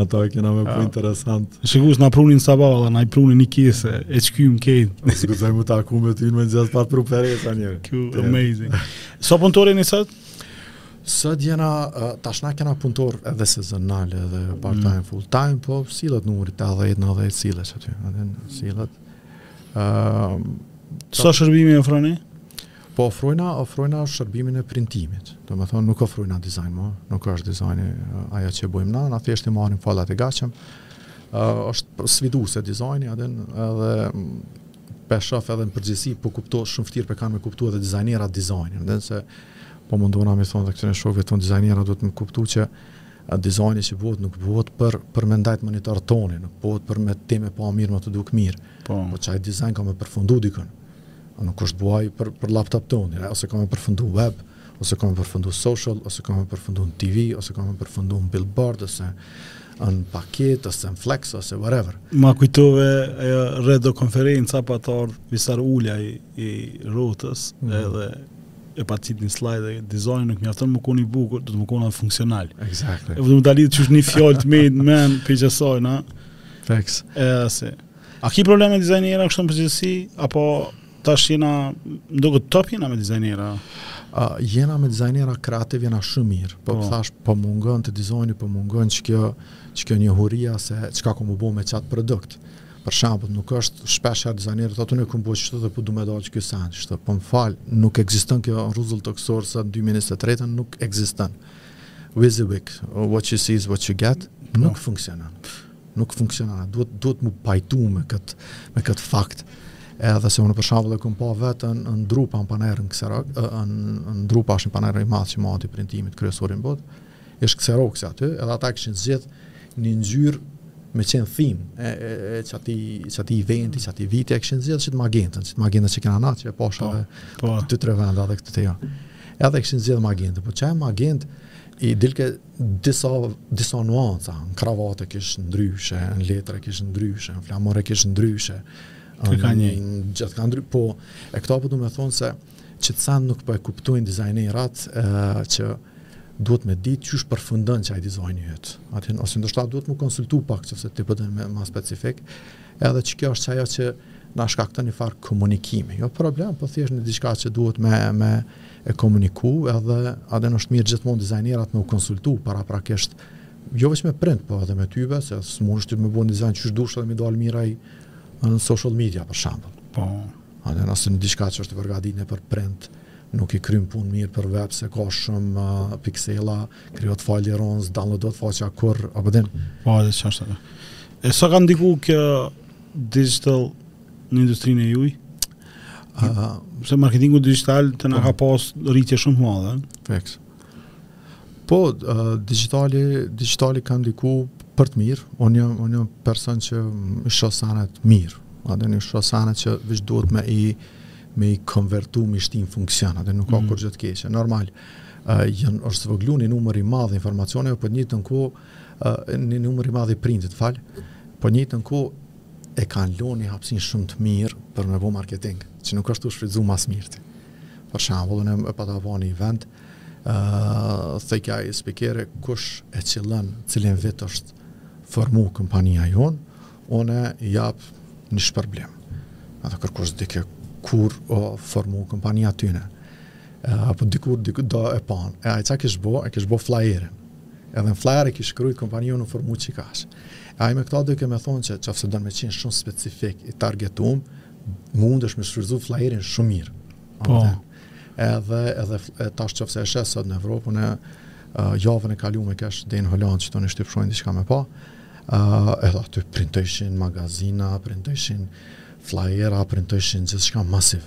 Ato e kena ma pak interesant. Dikush, na prunin sabahle, na i prunin një kese, e qeky ke krejt. Së këtë zaj mu ta ku me ty në me gjithë pa pru për e sa një. Kjo, amazing. Sa, sa punëtorë jeni sot? Sot jena, uh, tash na kena punëtorë edhe sezonalë edhe part-time, mm. full-time, po sillet numri tetëdhet, nandhet sillet qaty, Adin, sillet. Uh, sa shërbime ofroni? Po ofrojna, ofrojna shërbimin e printimit. Domethonë, nuk ofrojna dizajn më, nuk është dizajni aja që bojmë na, na thjesht i marrim fajllat e gatshëm. Uh, është sfidë se dizajni, Adin, edhe po e shof edhe në përgjithësi, po kuptoj shumë vështirë po e kanë me kuptu edhe dizajnerat dizajnin. Edhe po mundona me thonë dhe këtyne shokve tonë dizajnera duhet me kuptu që dizajni që bëhet nuk bëhet për për me ndejt n'monitor tonin, nuk bëhet për me, me pa mirë, me t'u dok mirë. Po, po qaj dizajn ka me përfundu dikun. A nuk është bo aj për, për laptop tonë, ja, ose ka me përfundu n'web, ose ka me përfundu n'social, ose ka me përfundu në TV, ose ka me përfundu në billboard, ose në paket, ose në flex, ose whatever. Ma kujtove te Redo konferenca pat ardhë Visar Ulaj i, i Rrotës, mm -hmm. edhe e pat qitë një slide dhe dizajni nuk mjafton me konë i bukur, duhet me konë funksional. Exactly. E vlen me dalë që është një fjalë që t'mbet n'men, për qeso sene, ha? Thanks. E, asë. A ki problem me dizajnera kështu në përgjithësi apo tash jena m'doket top jena me dizajnera? Uh, jena me dizajnera kreativë jena shumë mirë, po, po. thash po mungon te dizajni, po mungon qekjo qekjo njohuria se çka ka me bo me qat produkt. Për shembull, nuk është shpesh herë dizajneri thotë unë kam bo kështu dhe po duam të dalë ky sen, kështu. Po më fal, nuk ekziston kjo n'rruzull toksor sot 2023 nuk ekziston. WYSIWYG, what you see is what you get, po. nuk funksionon. nuk funksionon. Duhet duhet mu pajtu me kët me kët fakt. Edhe se unë për shembull e kam pa vetë në në Drupa në panairin Xerox, në në Drupa është një panair i madh që mbahet i printimit kryesori n'botë. Ish Xerox aty, edhe ata kishin zgjedh një ngjyrë me qenë theme e e, e qatij qatij eventi, qatij viti e kishin zgjedh qit magentën, qit magentën që kena na, e pasha edhe po, po. dy tre vende edhe këtu te ju. Edhe kishin zgjedh magentën, po qaj magent i dilke Disa, disa nuanca, në kravatë e kish ndryshe, në letër e kish ndryshe, në flamur e kish ndryshe. Kë ka një? Gjithkah ndryshe, po, e këta po du me thonë se qit sen nuk po e kuptojnë dizajnerat e, që duhet me ditë qysh përfundon qaj dizajni yt. A din, ose ndoshta duhet mu konsultu pak qofse ti po don me ma specifik, edhe qekjo është qajo që na shkakton një farë komunikimi. Jo problem, po thjesht një diçka që duhet me, me, e komuniku edhe a din është mirë gjithmonë dizajnerat me u konsultu paraprakisht jo veç me print po edhe me tyve se s'mundesh ti me bo dizajn qysh dush edhe me dalë mirë ai në social media për shemb po a din as një diçka që është përgaditun për print nuk i kryn punë mirë për web se ka shumë uh, piksela krijohet fajlli i rond s'downloadohet faqja kurrë a po din po edhe qeshtu e sa ka ndiku kjo digital në industrinë e juj? Uh, se marketingu digital te na po. ka pas rritje shumë të madhe. Feks. Po, uh, digitali, digitali ka ndiku për të mirë. Unë jam, unë jam person që i shoh senet mirë. A din i shoh senet që veç duhet me i, me i konvertu me shti në funksion. A din nuk ka mm. kurgjo t'keqe. Normal, uh, jon, është zvoglu një numër i madh i informacioneve, po njëjtën kohë, uh, një numër i madh i printit, fal, po njëjtën kohë, E kanë lënë një hapësinë shumë të mirë për me bo marketing, që nuk është tu u shfrytëzu mas mirti. Për shambull, unë e pata pa një event, uh, thojke ai spikeri, kush e qëllën, cilin vit është formu kompania jonë, unë e japë një shpërblim. Aty kërkush s'dike kur o formu kompania tyne, uh, apo dikur, dikur do e panë. E ai çka kish bo, e kish bo flajerin. Edhe në flyer e kish shkrujt kompania jonë u formu qikaq. E ai me këta du me thonë që qofse don me qenë shumë specifik i targetum, mundesh me shfrytëzu flyerin shumë mirë. Po. Edhe edhe tash qofse e sheh sot në Evropë, unë uh, javën e kaluar kesh deri në Holandë që te një shtypshkronjë diçka me pa. Uh, edhe aty printojshin magazina, printojshin flyera, printojshin gjithçka masiv.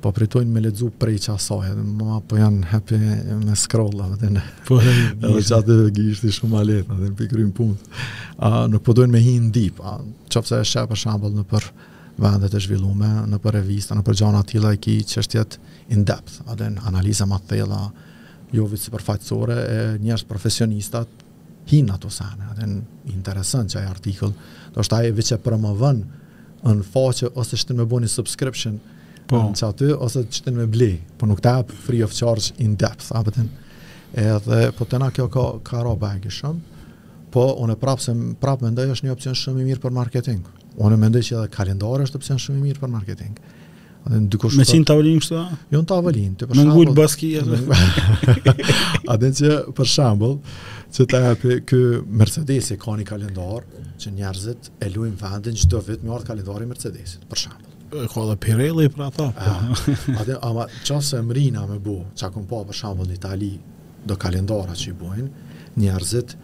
Po pritojnë me lexu prej qasaj, edhe ma po janë happy me scroll, edhe dhe në... Po dhem gishti. Edhe qaty dhe gishtë i shumë e lehtë, edhe në po i kryn punë. A, nuk po dojnë me hi në deep, a, qoftëse e sheh për shambull nëpër vendet e zhvillume, nëpër revista, nëpër gjana të tilla e ki qështjet in depth, edhe në analiza ma t'thella, jo veç sipërfaqësore, e njerëz profesionistat, Hin ato sene, a din interesant qaj artikull, domethënë ai veç e promovon në faqë, ose t'shtin me bo një subscription, po. qaty, ose t'shtin me ble, po nuk ta jep free of charge in depth, a po din. Edhe, po te na kjo ka, ka ra bajagi shumë, po unë prapë se prapë mendoj është një opcion shumë i mirë për marketing. Unë e mendoj që edhe kalendari është opcion shumë i mirë për marketing. Dikush me qit n' tavolinë kështu? Jo në tavolinë, ti për shembull. Me ngul baski atë. A din që për shembull, që ta japë ky Mercedes e ka një kalendar që njerëzit e lojnë vendin çdo vit me ardh kalendari i Mercedesit, për shembull. E ka dhe Pirelli për ata. A din ama çka kem mrri na me bu? Çka kom pa për shembull në Itali do kalendara që i bojnë, njerëzit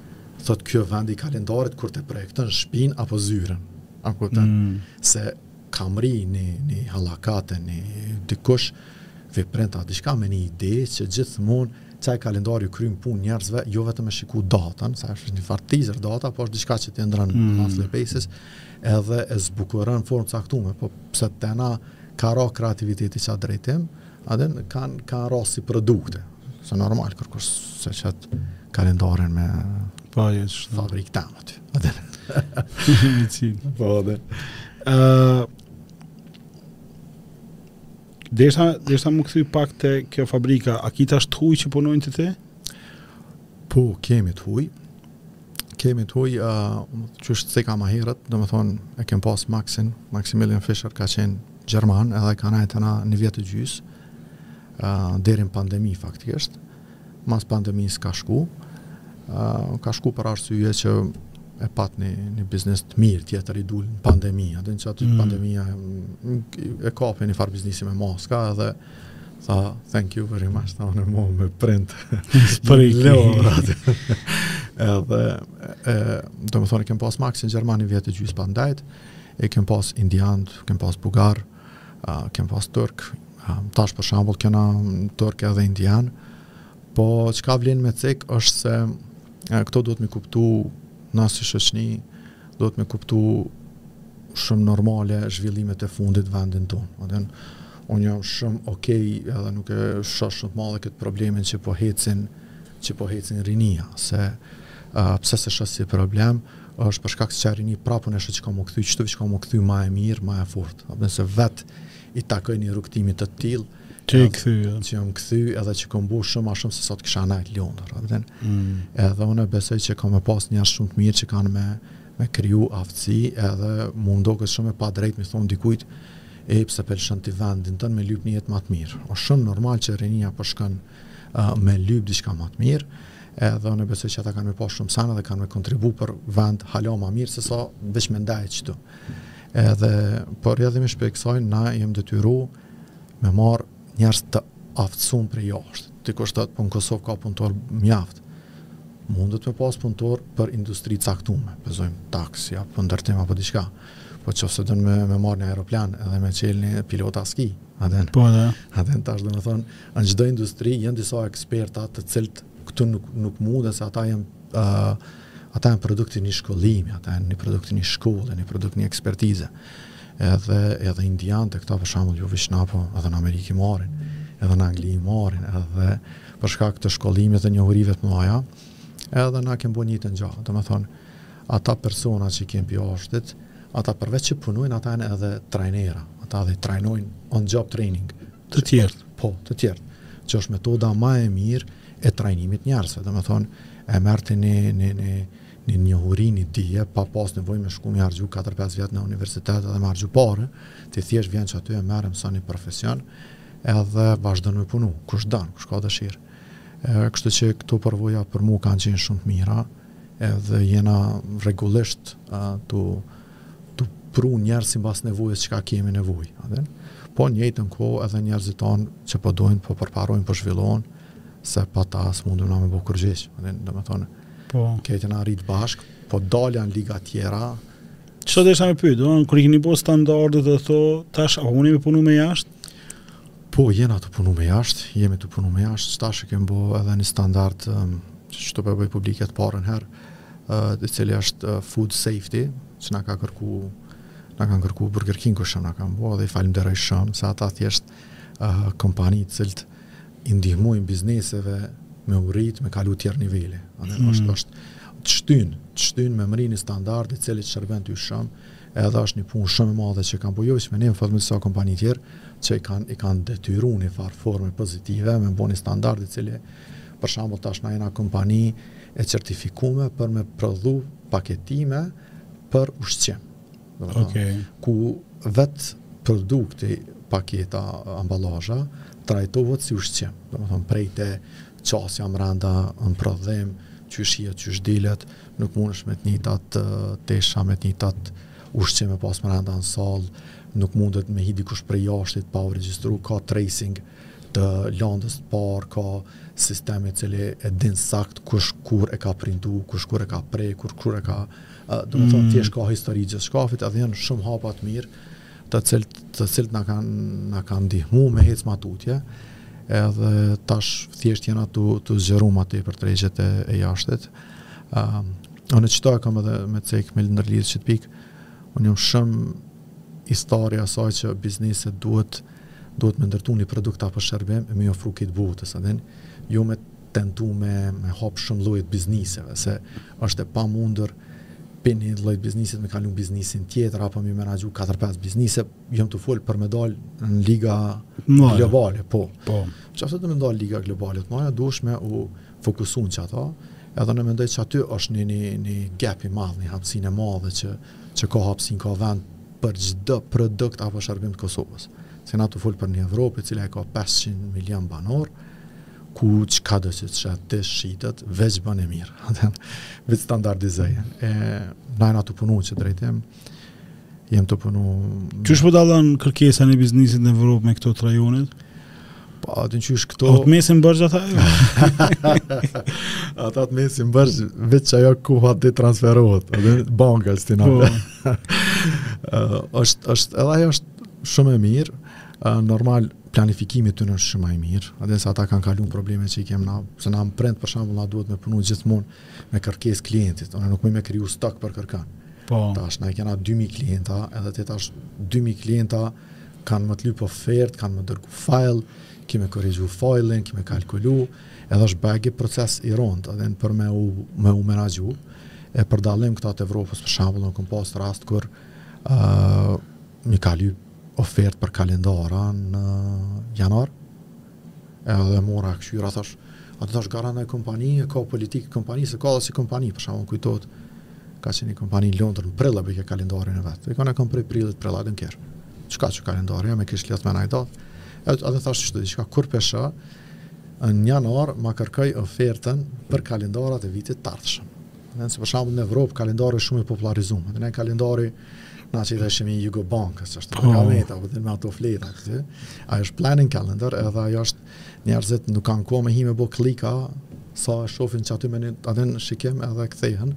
thotë ky o vendi i kalendarit kur ta projekton shpinë apo zyrën. Apo ta mm. se Ka mri ni ni hallakate ni dikush që printon diçka me ni ide që gjithmon qaj kalendari ju kryn pun njerzve jo vetëm me shiku datën sa është ni far teaser data po është diçka që ti ndrron mm. monthly basis edhe e zbukuron n'formë t'caktume po pse te na ka ra kreativiteti n'qat drejtim a din kan ka ra si produkte se normal kërkush s'e qet kalendarin me pa po, jesh fabrikë tam aty Atë. Po, atë. Ë Desha, desha m'u kthy pak te kjo fabrika, a ki tash t'huj që punojnë te ti? Po, kemi të huj. Kemi të huj, uh, qysh e ceka ma herët, domethonë, e kem pas Maxin, Maximilian Fischer ka qenë Gjerman, edhe ka nejt te na një vjet e gjysë, uh, deri n'pandemi faktikisht, Mas pandemisë ka shku, ka shku për arsye që e pat një, një biznes të mirë tjetër i dul në pandemi, a din qaty mm. n'pandemi e kapi një farë biznisi me maska edhe tha, thank you very much, tha no more me print për me lo edhe e, domethonë, kem pas Maxin gjerman ni vjet e gjysë pastaj e kem pas indiant, kem pas bugar Kem pas turk, tash për shembull kena turk edhe indian, po çka vlen me cek është se këto duhet me kuptu na si shoqni, duhet me kuptu shumë normale zhvillimet e fundit n'vendin tonë. A din, unë jam shumë okej, edhe nuk e shoh shumë të madhe këtë problemin që po hecin që po hecin rinia, se uh, pse s'e shoh si problem, Është për shkak se qajo rini prapë se është që ka m'u kthy qëtu që ka m'u kthy ma e mirë ma e fortë a din se vet i takoj një rrugëtimi të tillë Ti je kthy, a? Që jam kthy edhe që kam bu shumë ma shumë se sa të kisha nejt n'Londër a din mm. edhe unë besoj që ka me pas njerëz shumë të mirë që kanë me m'i kriju aftësi edhe mu m'doket shumë e padrejtë mi thonë dikujt e pse po e lshon ti vendin tonë me lypë një jetë ma të mirë o shumë normal që rinia po shkon po me lyp diçka më të mirë, edhe unë besoj që ata kanë me pa shumë sana dhe kanë me kontribu për vend hala ma mirë se sa veç me ndejt qetu. Edhe, por edhe me shpejtësi, na jem detyru me marrë njerëz të aftësum prej jashtë. Të kështu, po në Kosovë ka punëtorë mjaft. Mundet me pas punëtorë për industri t'caktume, po zojmë taksi, apo për ndërtim, apo diçka. Po qe se don me, me marrë një aeroplan edhe me çelë një, pilota s'ki, a din. Po edhe. A din tash domethënë, Në çdo industri janë disa eksperta të cilët këtu nuk nuk mundën se ata janë ata janë produkt i një shkollimi, ata janë një produkt i një shkolle, një produkt i një ekspertize. Edhe edhe indianët e këta për shembull ju vijn, po edhe në Amerikë i marrin, edhe në Angli i marrin, edhe për shkak të shkollimit dhe njohurive të mëdha, edhe na kemi bën të njëjtën gjë. Domethënë ata persona që kemi prej jashtit, ata përveç që punojnë, ata janë edhe trajnera, ata edhe trajnojnë on job training. Të tjertë. Po, të tjertë. Që është metoda ma e mirë e trajnimit t'njerëzve. Domethënë, e merr ti një, një, një, një njohuri, një dije, pa pas nevojë me shku me harxhu 4-5 vjet në universitet dhe me harxhu pare, ti thjesht vjen qaty e merr e mëson një profesion, edhe vazhdon punën, kush don, kush ka dëshirë. Kështu që këto përvoja për mu kanë qenë shumë të mira, Edhe jena rregullisht tu tu pru njerëz simbas nevojës çka kemi nevojë, a din. Po n'të njëjtën kohë edhe njerëzit tonë që po dojnë, po përparojnë, po zhvillohen, se pa ta s'mundem na me bo kurgjo hiç, a din, domethënë, po. krejt jena rrit bashkë, po dalim në liga tjera, Çfarë desha me pyet, domethënë kur i keni bërë standardet dhe këto, tash a po mundni me punu me jasht? Po, jena tu punu me jashtë, jemi tu punu me jashtë, qetash e kemi bo edhe një standard që që po e bëj publike t'parën herë, i cili është food safety, që na ka kërku, na kanë kërku Burger King kështu na kanë bo, dhe i falënderoj shumë, se ata thjesht uh, kompani të cilët i ndihmojnë bizneseve me u rrit, me kalu tjera nivele. Mm. Është, është, të shtyn, të shtyn me mrri një standard i cili të shërben ty shumë, Edhe është një punë shumë e madhe që kanë bo, jo veç me ne, me fort shumë kompani tjera, që i kanë, i kanë detyru në njëfarë forme pozitive, me bo një standard i cili, për shembull, tash na jena kompani e certifikume për me prodhu paketime për ushqim. Okay. Ku vetë produkti, paketa, ambalazha, trajtohet si ushqim. Domethënë, prej të Qasja mrenda në prodhim, qysh hihet qysh dilet, nuk mundesh me të njëjtat tesha, me të njëjtat ushqime me pas mrenda në sallë, nuk mundet me hi dikush prej jashtit pa u regjistru, ka tracing të landës të parë, ka sistemi i cili e din sakt kush kur e ka printu, kush kur e ka prekur, kur e ka, domethënë mm. thjesht ka histori gjithçkafit, edhe janë shumë hapa të mirë të cilët të cilët na kanë na kanë ndihmuar me ecë më tutje edhe tash thjesht jena tu, tu zgjeru ma tej për tregjet e, e jashtme. Uh, unë qëta e kam edhe me cek me ndërlidhë qët pikë, unë jam shumë ithtar i asaj që bizneset duhet, duhet me ndërtu një produkt apo shërbim e me ja ofru krejt botës, a din, jo me tentu me me hap shumë lloje të bizneseve se është e pamundur pi një lloj biznesit me kalu në biznesin tjetër apo me menaxhu katër pesë biznese jam tu fol për me dal në liga ma globale po po çfarë do të më dal liga globale të mdhaja duhesh me u fokusu n'qato edhe unë mendoj që aty është një një një gap i madh një hapësinë e madhe që që ka hapësinë ka vend për çdo produkt apo shërbim të Kosovës se jena tu fol për një Evropë e cila e ka 500 milion banorë ku çkado që çka të shitet, veç bëne mirë, veç standardizoje. E, na jena tu punu n'qët drejtim, jem tu punu... Qysh po dallon kërkesa e biznesit në Evropë me këto të rajonit? Po, a din qysh këto... A të mesin borxh ata jo? Ata s'të mesin borxh, veç që ajo koha të transferohet, edhe banka, së tina. Po. është, është, edhe ajo është shumë e mirë, normal, planifikimi i tyne shumë më i mirë, edhe se ata s'kanë kaluar probleme që i kemë na, se na në print për shembull na duhet me punu gjithmonë me kërkesë klientit, unë nuk muj me kriju stok për kërkan. Po. Tash na kena 2000 klienta, edhe ti tash 2000 klienta kanë me të lyp ofertë, kanë me dërgu file, ki me korrigju file-in, ki me kalkulu, edhe është bajagi proces i rëndë, edhe në për me u, me u menaxhu, e për dallim këta të Evropës për shembull, unë kom pas rast kur uh, m'i ka lyp ofertë për kalendara në janar, edhe mora kshyra, thash, a thash garant kjo kompani, e ka politikë kompani, se ka edhe asi kompani, për shembull m'kujtohet, ka qenë një kompani në Londër, në prill e bëjke kalendarin e vetë, e ka, nënkupton prej prillit n'prill, dhe në kërë, çka që kalendari, ja m'i kish lëtë me najda, e atë thash qështu diçka, kur p'e shoh, në janar, ma kërkoi ofertën për kalendarat e vitit t'ardhshëm. Në, n'se për shembull në Evropë, kalendari shumë i popularizumë. Një, një kalendar, na që i thojshim i Jugobankës, që është qaj që ka, me ta, me ato fleta, këtë. Ai është planning calendar, edhe ajo është njerëzit nuk kanë kohë me hi me bo klika, sa e shofin që aty me një të a din shikim edhe këthehen,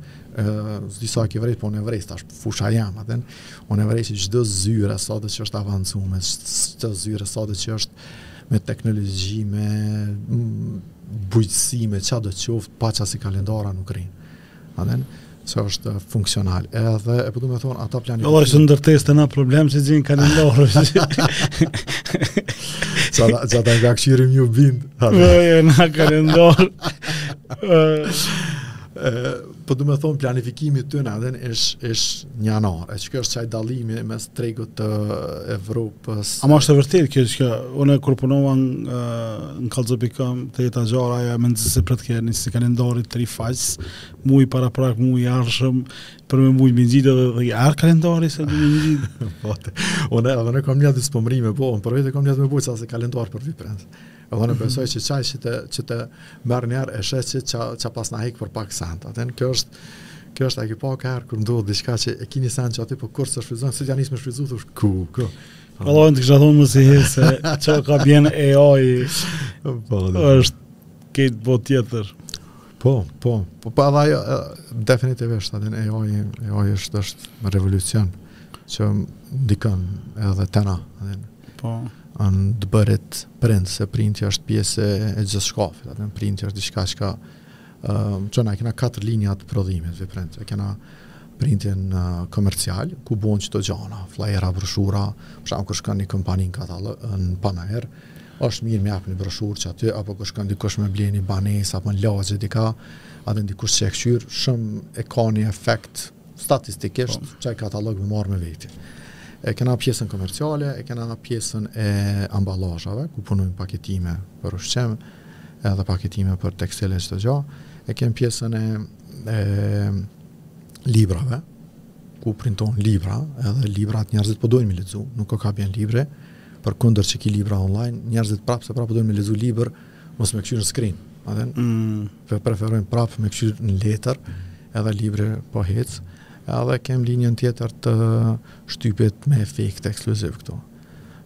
s'di sa e ki vrejt, po unë e vrejt, tash fusha jem, a din, unë e vrejt që çdo zyre, sado që është e avancume, çdo zyre, sado që është me teknologji, me bujqësi, me çkado qoftë, pa qasi kalendara nuk rrinë. A din, se është funksional. Edhe, e po du me thonë, ata plani... Vallahi, është ndërsa te na problem që gjenë kalendarë. Qa da, qa da nga këshirim ju bindë. Jo, jo, na kalendarë. Po domethënë planifikimi i tyre edhe është është njëanor. Është kjo është qaj dallimi mes tregut të Evropës. A është e vërtetë kjo që unë kur punova në në kallxo.com te jeta gjallë ja më nxisi pret ke në si kalendari të ri faqs, muji paraprak muji ardhshëm për me mujt me ngjit edhe dhe ar kalendari se më ngjit. Po. Unë edhe ne kam një dispomrim me po, por vetë kam një me bujsa se kalendar për vipres. E unë besoj që qaj që të, që të mërë njerë e shetë që që, që pas në hekë për pak senet. A din, kjo është, kjo është aki pa kërë kërë ndodhë diçka që e ki ni sen që aty, po kërë së shfrizonë, si ja nis me shfrytzu, thush, ku, ku. Allah, unë të kisha thonë më si herë se që ka bjen AI, po, është krejt botë tjetër. Po, po, po, po, edhe ajo, definitivisht, a din, AI, AI është, është revolucion që ndikon edhe te na, a din, Po. Amë bëhet print se printi është pjesë e gjithçkafit, a din printi është diçka që ka ë uh, na kena katër linja të prodhimit të print. E kena printin uh, komercial ku bën çdo gjëna, flajera, broshura, për shembull kur shkon në kompaninë katalog në panair, është mirë me pas një broshurë që aty, apo kur shkon dikush me ble ni banesë, apo në lagje, diçka, a din dikush që e këqyrë, shumë e ka një efekt Statistikisht, qaj katalog me marrë me veti. E kena pjesën komerciale, e kena pjesën e ambalazhave, ku punojmë paketime për ushqim, edhe paketime për tekstile çdo gjë. E kemi pjesën e, e librave, ku printon libra, edhe librat njerëzit po dojnë me lexu, nuk ka bën libre, përkundër që ki libra online, njerëzit prapë se prapë po dojnë me lexu libër, mos me këqyrë në screen. A din, mm. E preferojmë prapë me kqyr në letër, edhe libri po ec, edhe kem linjën tjetër të shtypit me efekt ekskluziv këtu.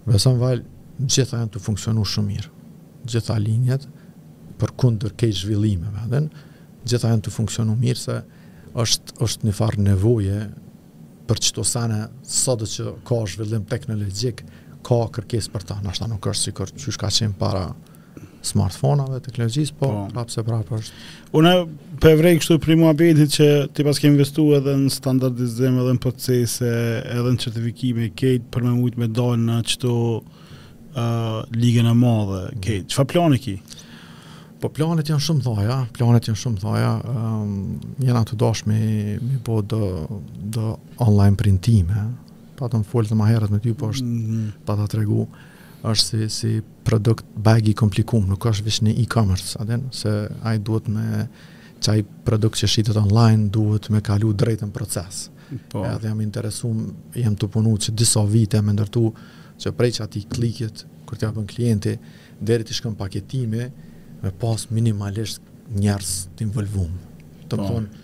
Besom valla, gjitha janë tu funksionu shumë mirë. Gjitha linjat, përkundër krejt zhvillimeve, a din, gjitha janë tu funksionu mirë, se është, është një farë nevoje për qëto sene, sado që ka zhvillim teknologjik, ka kërkesë për ta, ndoshta nuk është sikur qysh ka qenë para smartfonave, teknologjisë, po, po. prapë se prapë është. Unë po e vrej kështu prej muhabetit që ti paske investu edhe në standardizim, edhe në procese, edhe në certifikime, krejt për me mujtë me dalë në qëto uh, ligën e madhe, mhm. krejt. Çfarë plani ki? Po planet janë të mdhaja, planet janë të mdhaja, um, jena tu dasht me, me bo do, do online printime, patëm folë ma herët me ty, po është, mm -hmm. pata tregu, është si, si produkt bajg i komplikum, nuk është veç një e-commerce, a din, se ai duhet me qaj produkt që shitet online duhet me kalu drejt në proces. Po. Edhe jam interesum, jam tu punu që disa vite me ndërtu që prej qati klikit, kur t'ja bon klienti, deri t'i shkon paketimi, me pas minimalisht njerëz t'involvum. Domethonë,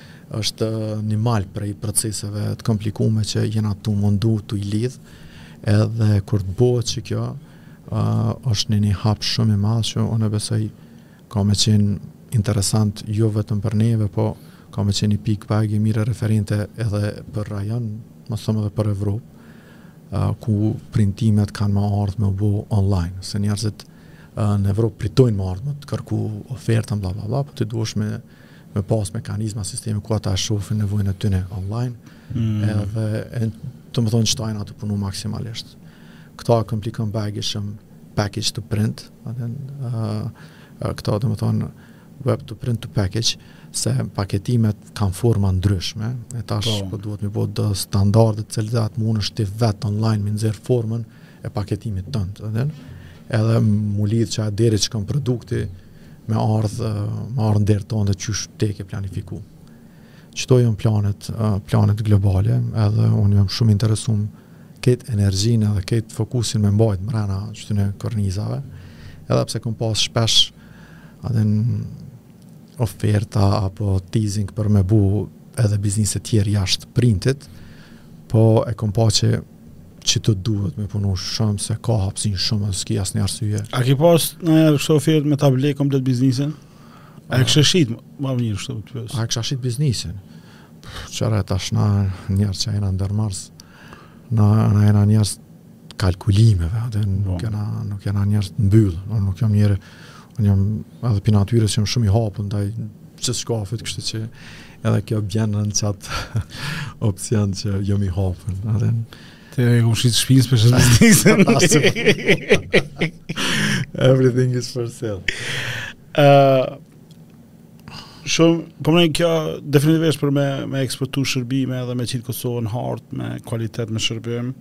Është një mal prej proceseve të komplikume që jena tu mundu tu i lidh, edhe kur të bëhet qekjo, është një një hap shumë i madh që unë besoj ka me qenë interesant jo vetëm për neve, po ka me qenë një pikë bajagi e mirë referente edhe për rajon, me thënë edhe për Evropë, ku printimet kanë me ardhë me u bo online, se njerëzit në Evropë pritojnë me ardhë, me ta kërku ofertën, bla bla bla, po të duhet me me pas mekanizma sistemi ku ata shofin nevojën e tyne online mm. edhe e, domethonë qëto jena tu punu maksimalisht këta komplikon bajagi shumë package to print edhe, uh, këta domethonë web to print to package se paketimet kanë forma t'ndryshme e tash po, po duhet me i bo dhe standardet cilat edhe ti mundesh vetë online me e nxjerrë formën e paketimit tënd edhe m'u lidhë që a deri që kanë produkti me ardh me ardh në derë tonde qysh ti e ke planifiku. Qëto janë planet, planet globale, edhe unë jam shumë i interesum këtë energjinë dhe këtë fokusin me mbajt mrena qëtyne kornizave, edhe pse kom pas shpesh edhe oferta apo teasing për me bo edhe biznese tjera jashtë printit, po e kom pa që që të duhet me punu shumë se ka hapsin shumë dhe s'ki asnjë arsye. A ki pas naj kështu ofertë me ta ble komplet biznesin? A e kishe shit ma mirë shtu të A e kishe shit biznesin? Kqyre tash na njëherë që jena ndërmarrës, na jena njerëz t'kalkulimeve, dhe nuk jena, nuk jena njerëz të mbyllun, unë nuk jam njeri, unë jam edhe prej natyre që jam shumë i hapur ndaj gjithçkafit, kështu që Edhe kjo bjen në në qat opsion që jom i hapun. Te e ku shit shpis për shëtë biznesin. Everything is for sale. Uh, shumë, po um kjo definitivisht për me, me eksportu shërbime edhe me qitë Kosovën n'hartë, me kualitet, me shërbim,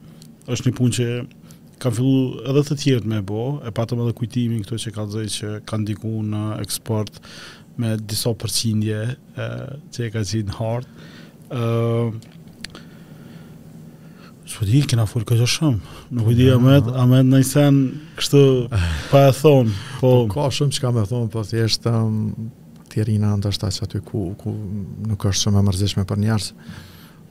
është një punë që kam fillu edhe të tjerët me bo, e patëm edhe Kujtimin këtu që ka zëj që kanë diku në eksport, me disa përqindje që e ka qitë në hartë. S'di, kena folë goxha shumë. Nuk di, a met, a met naj sen kështu pa e thonë. Po, po ka shumë që ka me thonë, po thjesht um, të rrina ndoshta qaty ku, ku nuk është shumë e mërzitshme për njerëz.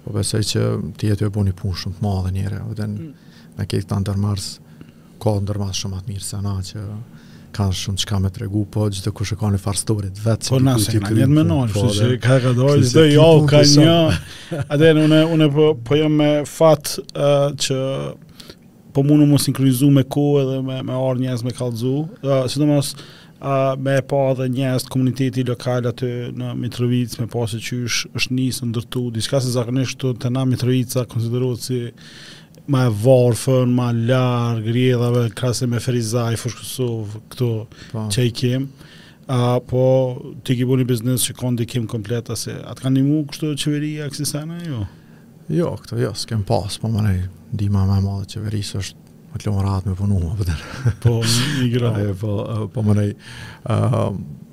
Po besoj që ti je tu e bo një punë shumë të madhe njëherë, dhe në, mm. në këtë të ndërmarrës, Ka ndërmarrës shumë ma të mirë se na që kanë shumë çka me tregu, po çdo kush e ka një farë storie të vet. Po na se na jetë me nojë, kështu që ka ka dalë çdo javë ka një. Atë unë unë po po jam me fat uh, që po mundemi me sinkronizu me kohë edhe me me ardh njerëz me kallxu. Uh, sidomos uh, me e pa edhe njerëz të komunitetit lokal aty në Mitrovicë, me pa se qysh është nisë e ndërtu, diçka se zakonisht te na Mitrovica konsiderohet si ma e varfën, ma larg rrjedhave krahasu me Ferizaj, Fushë Kosovë, këto po. që i kem. A, po, ti ki bo një biznes që ka ndikim komplet, a se, a t'ka ndihmu kështu qeveria, kësi sene, jo? Jo, këto jo, s'kem pas, po menoj, ndihma ma e madhe e qeverisë është me të lonë rahat me punu, më pëtër. Po, një gra. po, po menoj, uh,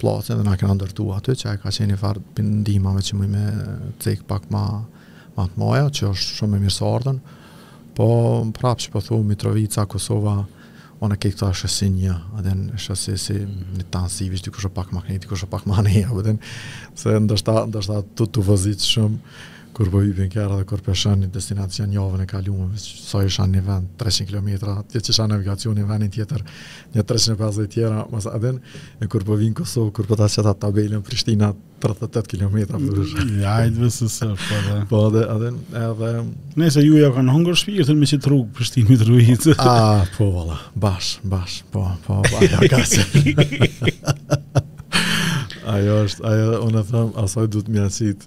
pllacin edhe na kena ndërtu aty, që e ka qenë një farë prej ndihmave që muj me cekë pak ma, ma të mdhaja, që është shumë e mirëseardhun, po prapë që po thu Mitrovica, Kosova, ana e këta është si një, Athina është si, si një tanë si vishë, dikush është pak ma knej, dikush është pak ma anej, edhe nëse ndoshta, ndoshta tu tu vozit shumë, Kur po hyp n'kerr edhe kur po shon në destinacion javën e kaluar, veç sa isha në vend 300 kilometra, ta qitsha navigacionin në vendin tjetër, një 350 tjera, mos a din, e kur po vin në Kosovë, kur po ta qet tabelën Prishtina 38 kilometra për shkak. Ja, ai vetë se sa po dhe. Po dhe edhe edhe nëse ju ja kanë hongër shpirtin me qit rrugë Prishtinë Mitrovicë. Ah, po valla, bash, bash, po, po, po, ja ka. Ajo është, ajo unë them, asaj duhet më asit.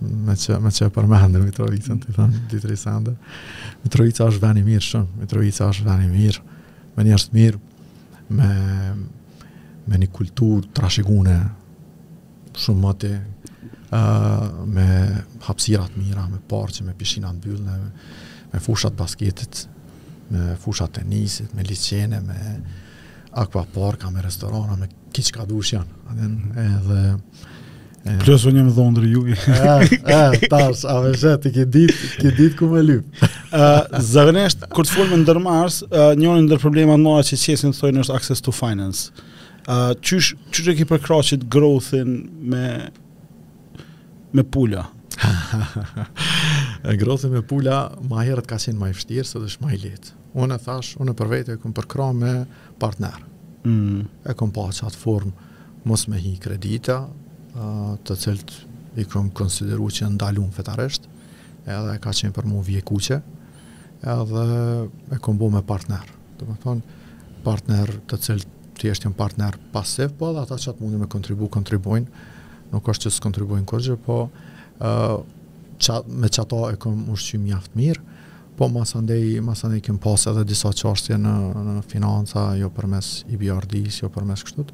meqë, meqë e përmende Mitrovicën, t'i them, dy, tri sende. Mitrovica është ven i mirë shumë, Mitrovica është ven i mirë, me njerëz të mirë, me, me një kulturë trashigume, shumë më të, uh, me hapsira t'mira, me parqe, me pishina t'mbyllne, me, me fusha t'basketit, me fusha t'tenisit, me liqene, me akuaparka, me restorana, me gjithçka dush janë. Edhe, Plus unë jam dhondër i juj. Eh, tash, a me sheh, ti ke dit, ke dit ku me lyp. Eh, zakonisht, kur të fol me ndërmarrës, eh, njëri ndër problemet ma t'mdha që qesin thojnë është access to finance. Uh, qysh, qysh e ki përkrah ti growthin me, me pula? growthin me pula, ma herët ka qenë ma i vështirë, sot është ma i letë. Unë e thash, unë për vete e kom përkrah me partner. Mm. E kom pa qatë formë mos me hi kredita, të cilët i kam konsideruar që janë t'ndalune fetarisht, edhe ka qenë për mua vijë e kuqe, edhe e kam bërë me partner. Domethonë partner të cilët thjesht janë partner pasiv, po edhe ata çka të mundin me kontribu, kontribojnë, nuk është që s'kontribojnë kurgjo, po uh, qa, me qato e kom ushqy mjaft mirë, Po mas andej, mas andej kem pas edhe disa çashtje në në financa, jo përmes EBRD-së, jo përmes kështut.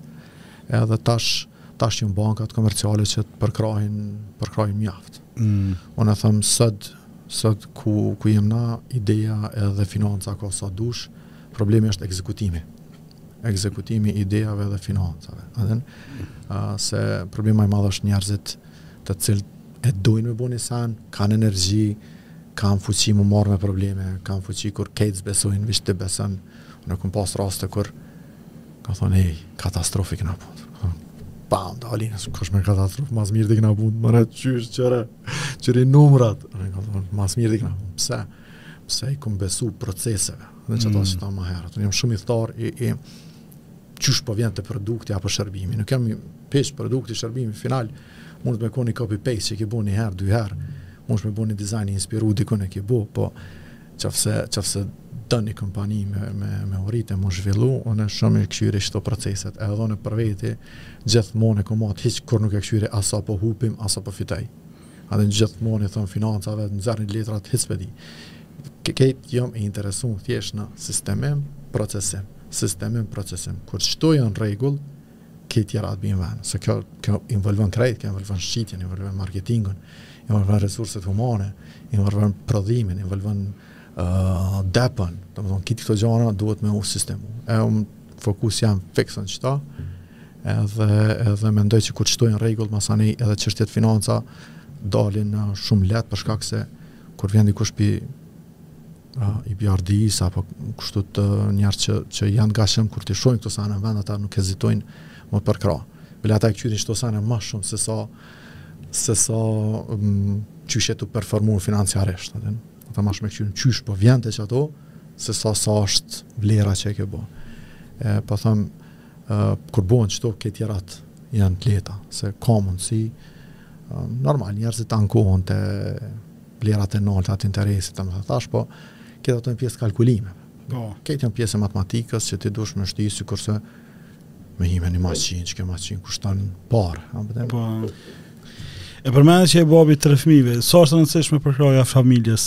Edhe tash janë bankat komerciale që të përkrahin, përkrahin mjaft. Mm. Unë e them sot sot ku ku jem na, ideja edhe financa ka sa dush, problemi është ekzekutimi. Ekzekutimi i ideve edhe financave. A din? Mm. se problem ma i madh është njerëzit të cilët e dojnë me bo ni sen, kanë energji, kanë fuqi me u marrë me probleme, kanë fuqi kur krejt s'besojnë, veç ti beson, ne kemi pas raste kur, kanë thonë, ej, katastrofë kena punë, po, ndal, s'kish me katastrofë, ma s'miri kena punë, more qysh, kqyri, kqyri numrat, unë kam thonë, ma s'miri kena punë, pse, pse i kemi besu proceseve, edhe qeta mm. qeta ma herët, unë jam shumë ithtar, i, i, Qysh po vjen te produkti apo shërbimi? Nuk çon peshë produkti, shërbimi, final, munet me konë copy paste që ke bo një herë, dy herë, munet me bo një dizajn je inspiru dikun e ke bo, po qoftëse, qoftëse don një kompani me, me, me u rrit e m'u zhvillu, unë ma shumë i kqyri qëto proceset, e edhe unë për veti, gjithmonë e kom atë, hiç kurrë nuk e kqyri as sa po hupim, as sa po fitoj. A din, gjithmonë i them financave, në zërë një letrat, hispedi. Krejt jam i interesum thjesht në sistemim, procesim. sistemim, procesim. Kur qëto janë n'rregull, krejt tjerat bijnë n'vend. Se kjo, kjo involvon krejt, kjo involvon shitjen, involvon marketingun, involvon resurset humane, involvon prodhimin, involvon uh, depon. Domethonë, krejt këto gjana duhet me u sistemu. E unë fokusin e kam fiks n'qëta, edhe, edhe mendoj që kur qëto janë n'rregull, masani edhe çështjet e financave dalin shumë letë, për shkak se kur vjen dikush pi EBRD-së apo kështu tjerë që, që janë t'gatshëm kur të shohin këto sane në vend, ata nuk hezitojnë me përkrah. Bile ata i këqyrin qëto sene më shumë se sa, se sa um, qysh ke performu financiarisht. A din. Ata më shumë e këqyrin qysh po vjen te qato, se sa sa është vlera që e ke bo. E, po thëmë, kur bohen qëto krejt tjerat janë të leta, se ka mundësi, normal, njerëzit ankohen te vlerat e nalta të interesit, domethënë thash po krejt ato janë pjesë e kalkulimeve. Po. Këto janë pjesë e matematikës që ti duhesh me shti sikurse me hi me një maqinë, qe kjo maqinë kushton pare, a më Po. E përmende që je babi i tre fmijve, sa është e rëndësishme përkrahja e familjes,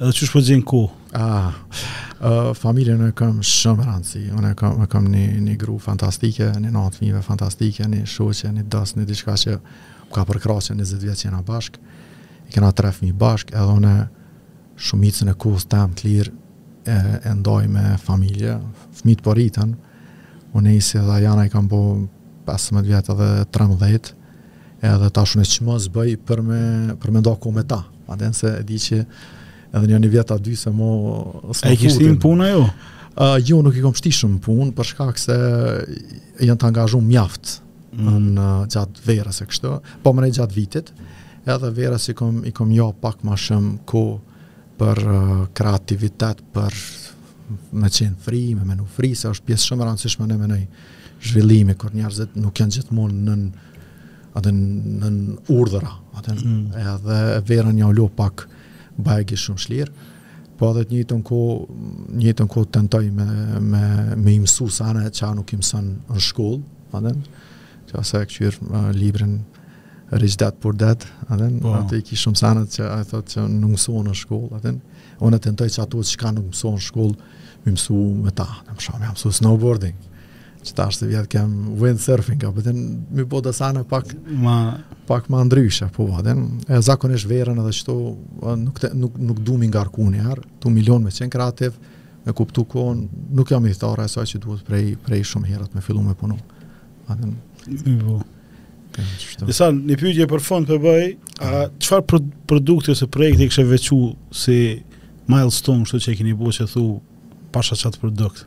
edhe qysh po gjen kohë? Ah, uh, familjen e kam shumë me rëndësi, unë e kam, e kam një, një gru fantastike, një nanë t'fmijve fantastike, një shoqe, një dost, një diçka që m'ka përkrah qe 20 vjetë që jena bashkë, i kena tre fëmijë bashkë edhe unë shumicën e kohës teme të lirë e, e ndaj me familje fëmijët po rriten Unisi edhe Jana i kanë bo 15 vjet edhe 13 edhe tash u menoj që më së për me, për me nda kohë me ta a din se e di që edhe një një vjet a dy se mo e ki shti në punë a jo? Uh, jo, nuk i kom shti shumë punë, për shkak se janë të angazhu mjaft në gjatë verës e kështu, po menoj gjatë vitit, edhe verës i kom, i kom lanë pak ma shumë kohë për uh, kreativitet, për me qenë free, me menu free, se është pjesë shumë e rëndësishme unë menoj zhvillimi, kur njerëzit nuk janë gjithmonë nën nën urdhëra, a din mm. edhe verën jau lo pak bajagi shumë t'lirë, Po edhe në të njëjtën kohë, në njëjtën kohë tentoj me me me i mësu sene çka nuk i mësojnë në shkollë, a din. Nëse e kqyr uh, librin Rich Dad Poor Dad, a din. Po. Aty i ki shumë senet që ai thotë që nuk mësohen në shkollë, a din. Unë tentoj që ato çka nuk mësohen në shkollë, me i mësu me ta. Në shkollë me mësu snowboarding. qitash sivjet kem windsurfing, a kupton me i bo do sene pak ma, pak ma ndryshe, po a din, e zakonisht verën edhe qito nuk, te, nuk, nuk du me i ngarku njiherë, du me i lon me qenë kreativ, me kuptu kohën, nuk jam ithtar i asaj që duhet prej, prej shumë herët me fillu me punu. A din, me i bo. Dhe sa, një pytje për fund po e bëj, a çfarë pro, produkti ose projekti kishe veçu si milestone, shtu që e kini bo që thu, pasha qat produkt?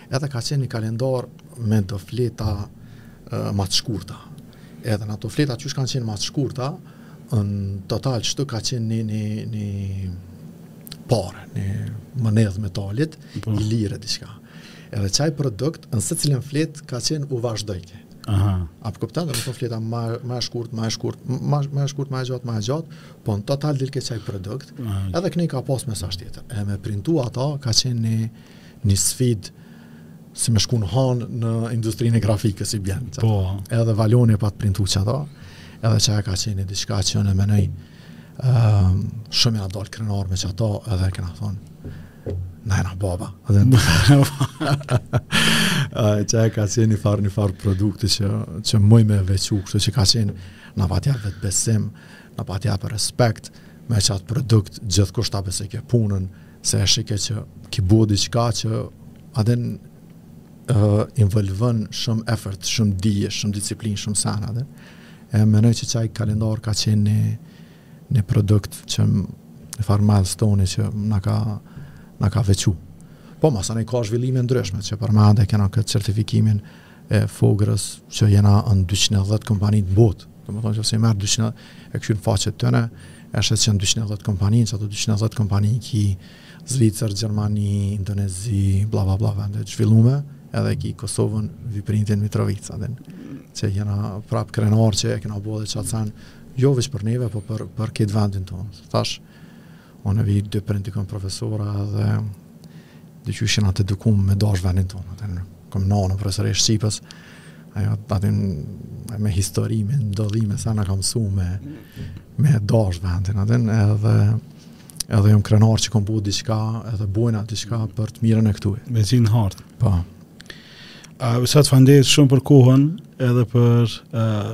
Edhe ka qenë një kalendar me do fleta ma të shkurta. Edhe në ato fleta që kanë qenë ma të shkurta, në total qitu ka qenë një, një, një parë, një monedhë metalit, po. i lirë e diçka. Edhe qaj produkt, në secilën fletë, ka qenë vazhdojke. Aha. A po kupton, domethënë fleta ma, ma shkurt, ma shkurt, ma, ma shkurt, ma gjatë, ma gjatë, po në total dilke qaj produkt, Aha. edhe qeni ka pas mesazh tjetër. E me printu ata, ka qenë një, një sfidë si me shku në hanë në industrinë e grafikës i bjen. Po. Edhe Valoni e pat printu qato, edhe qe ka qenë ni diçka që unë menoj, uh, shumë jem dalë krenarë me qato, edhe kena thonë, na edhe baba. Edhe në uh, që e ka qenë i farë një farë produkti që, që muj me veçu, kështu që ka qenë na pat jep vetëbesim, na pat jep respekt, me qat produkt, gjithkush ta besojke punën, Se e shihke që ki bo diçka që a din uh, involvon shumë effort, shumë dije, shumë disiplinë, shumë sene edhe. E menoj që qaj kalendar ka qenë një, një produkt që ni farë milestone që na ka, na ka veçu. Po, masanej ka zhvillime të ndryshme që për momentin kena këtë certifikimin e Fogerës që jena në 210 kompanitë në botë. Do më thonë që se i merë 200, e këshynë faqet tëne, e shetë që në 210 kompaninë, që ato 210 kompaninë ki Zvicër, Gjermani, Indonezi, bla bla bla, vende të zhvillume, edhe ki Kosovën, Viprintin, Mitrovic, adin, që jena prapë krenar që e kena bo dhe qat sen, jo veç për neve, po për, për këtë vendin tonë. Thashë, Unë vij dy prindt i kom profesora dhe dhe që ishin edukum me dash vendin tonë, atëherë kom nënën profesore e Shqipës, ajo atë në me histori, me ndodhime, sa në ka msu me, me dash vendin, atë në edhe edhe jam krenar që kom bu diqka edhe bojna diqka për të mirën e këtu e. Me zi n'hartë. Po. A, uh, falemnderit shumë për kohën edhe për uh,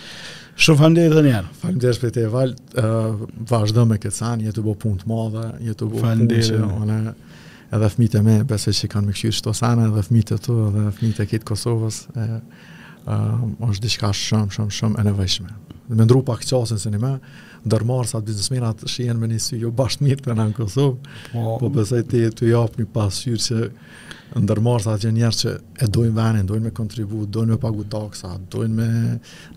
Shumë faleminderit edhe një herë. Faleminderit për këtë fjalë. Ë uh, vazhdo me këtë sen, je tu bo punë të madhe, je tu bo punë që unë edhe fëmijët e mi besoj se kanë me kshyr qëto sene edhe fëmijët e tu edhe fëmijët e krejt Kosovës. Ë uh, është diçka shumë shumë shumë e nevojshme. Dhe me ndrru pak qasjen se ndërmarrsat biznesmenat shihen me ni sy jo bash mirë tani në Kosovë. Po, po besoj ti tu jap ni pasqyrë se Ndërmarrësat janë njerëz që e dojnë venin, dojnë me kontribu, dojnë me pagu taksa, dojnë me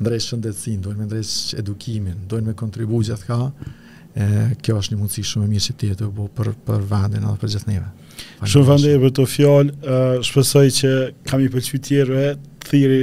ndreq shëndetësinë, dojnë me ndreq edukimin, dojnë me kontribu gjithkah, e, kjo është një mundësi shumë e mirë që ti je tu bo për, për vendin edhe për gjithë neve. Shumë faleminderit për fjalë, shpesoj që ka me i pëlqy tjerëve, thiri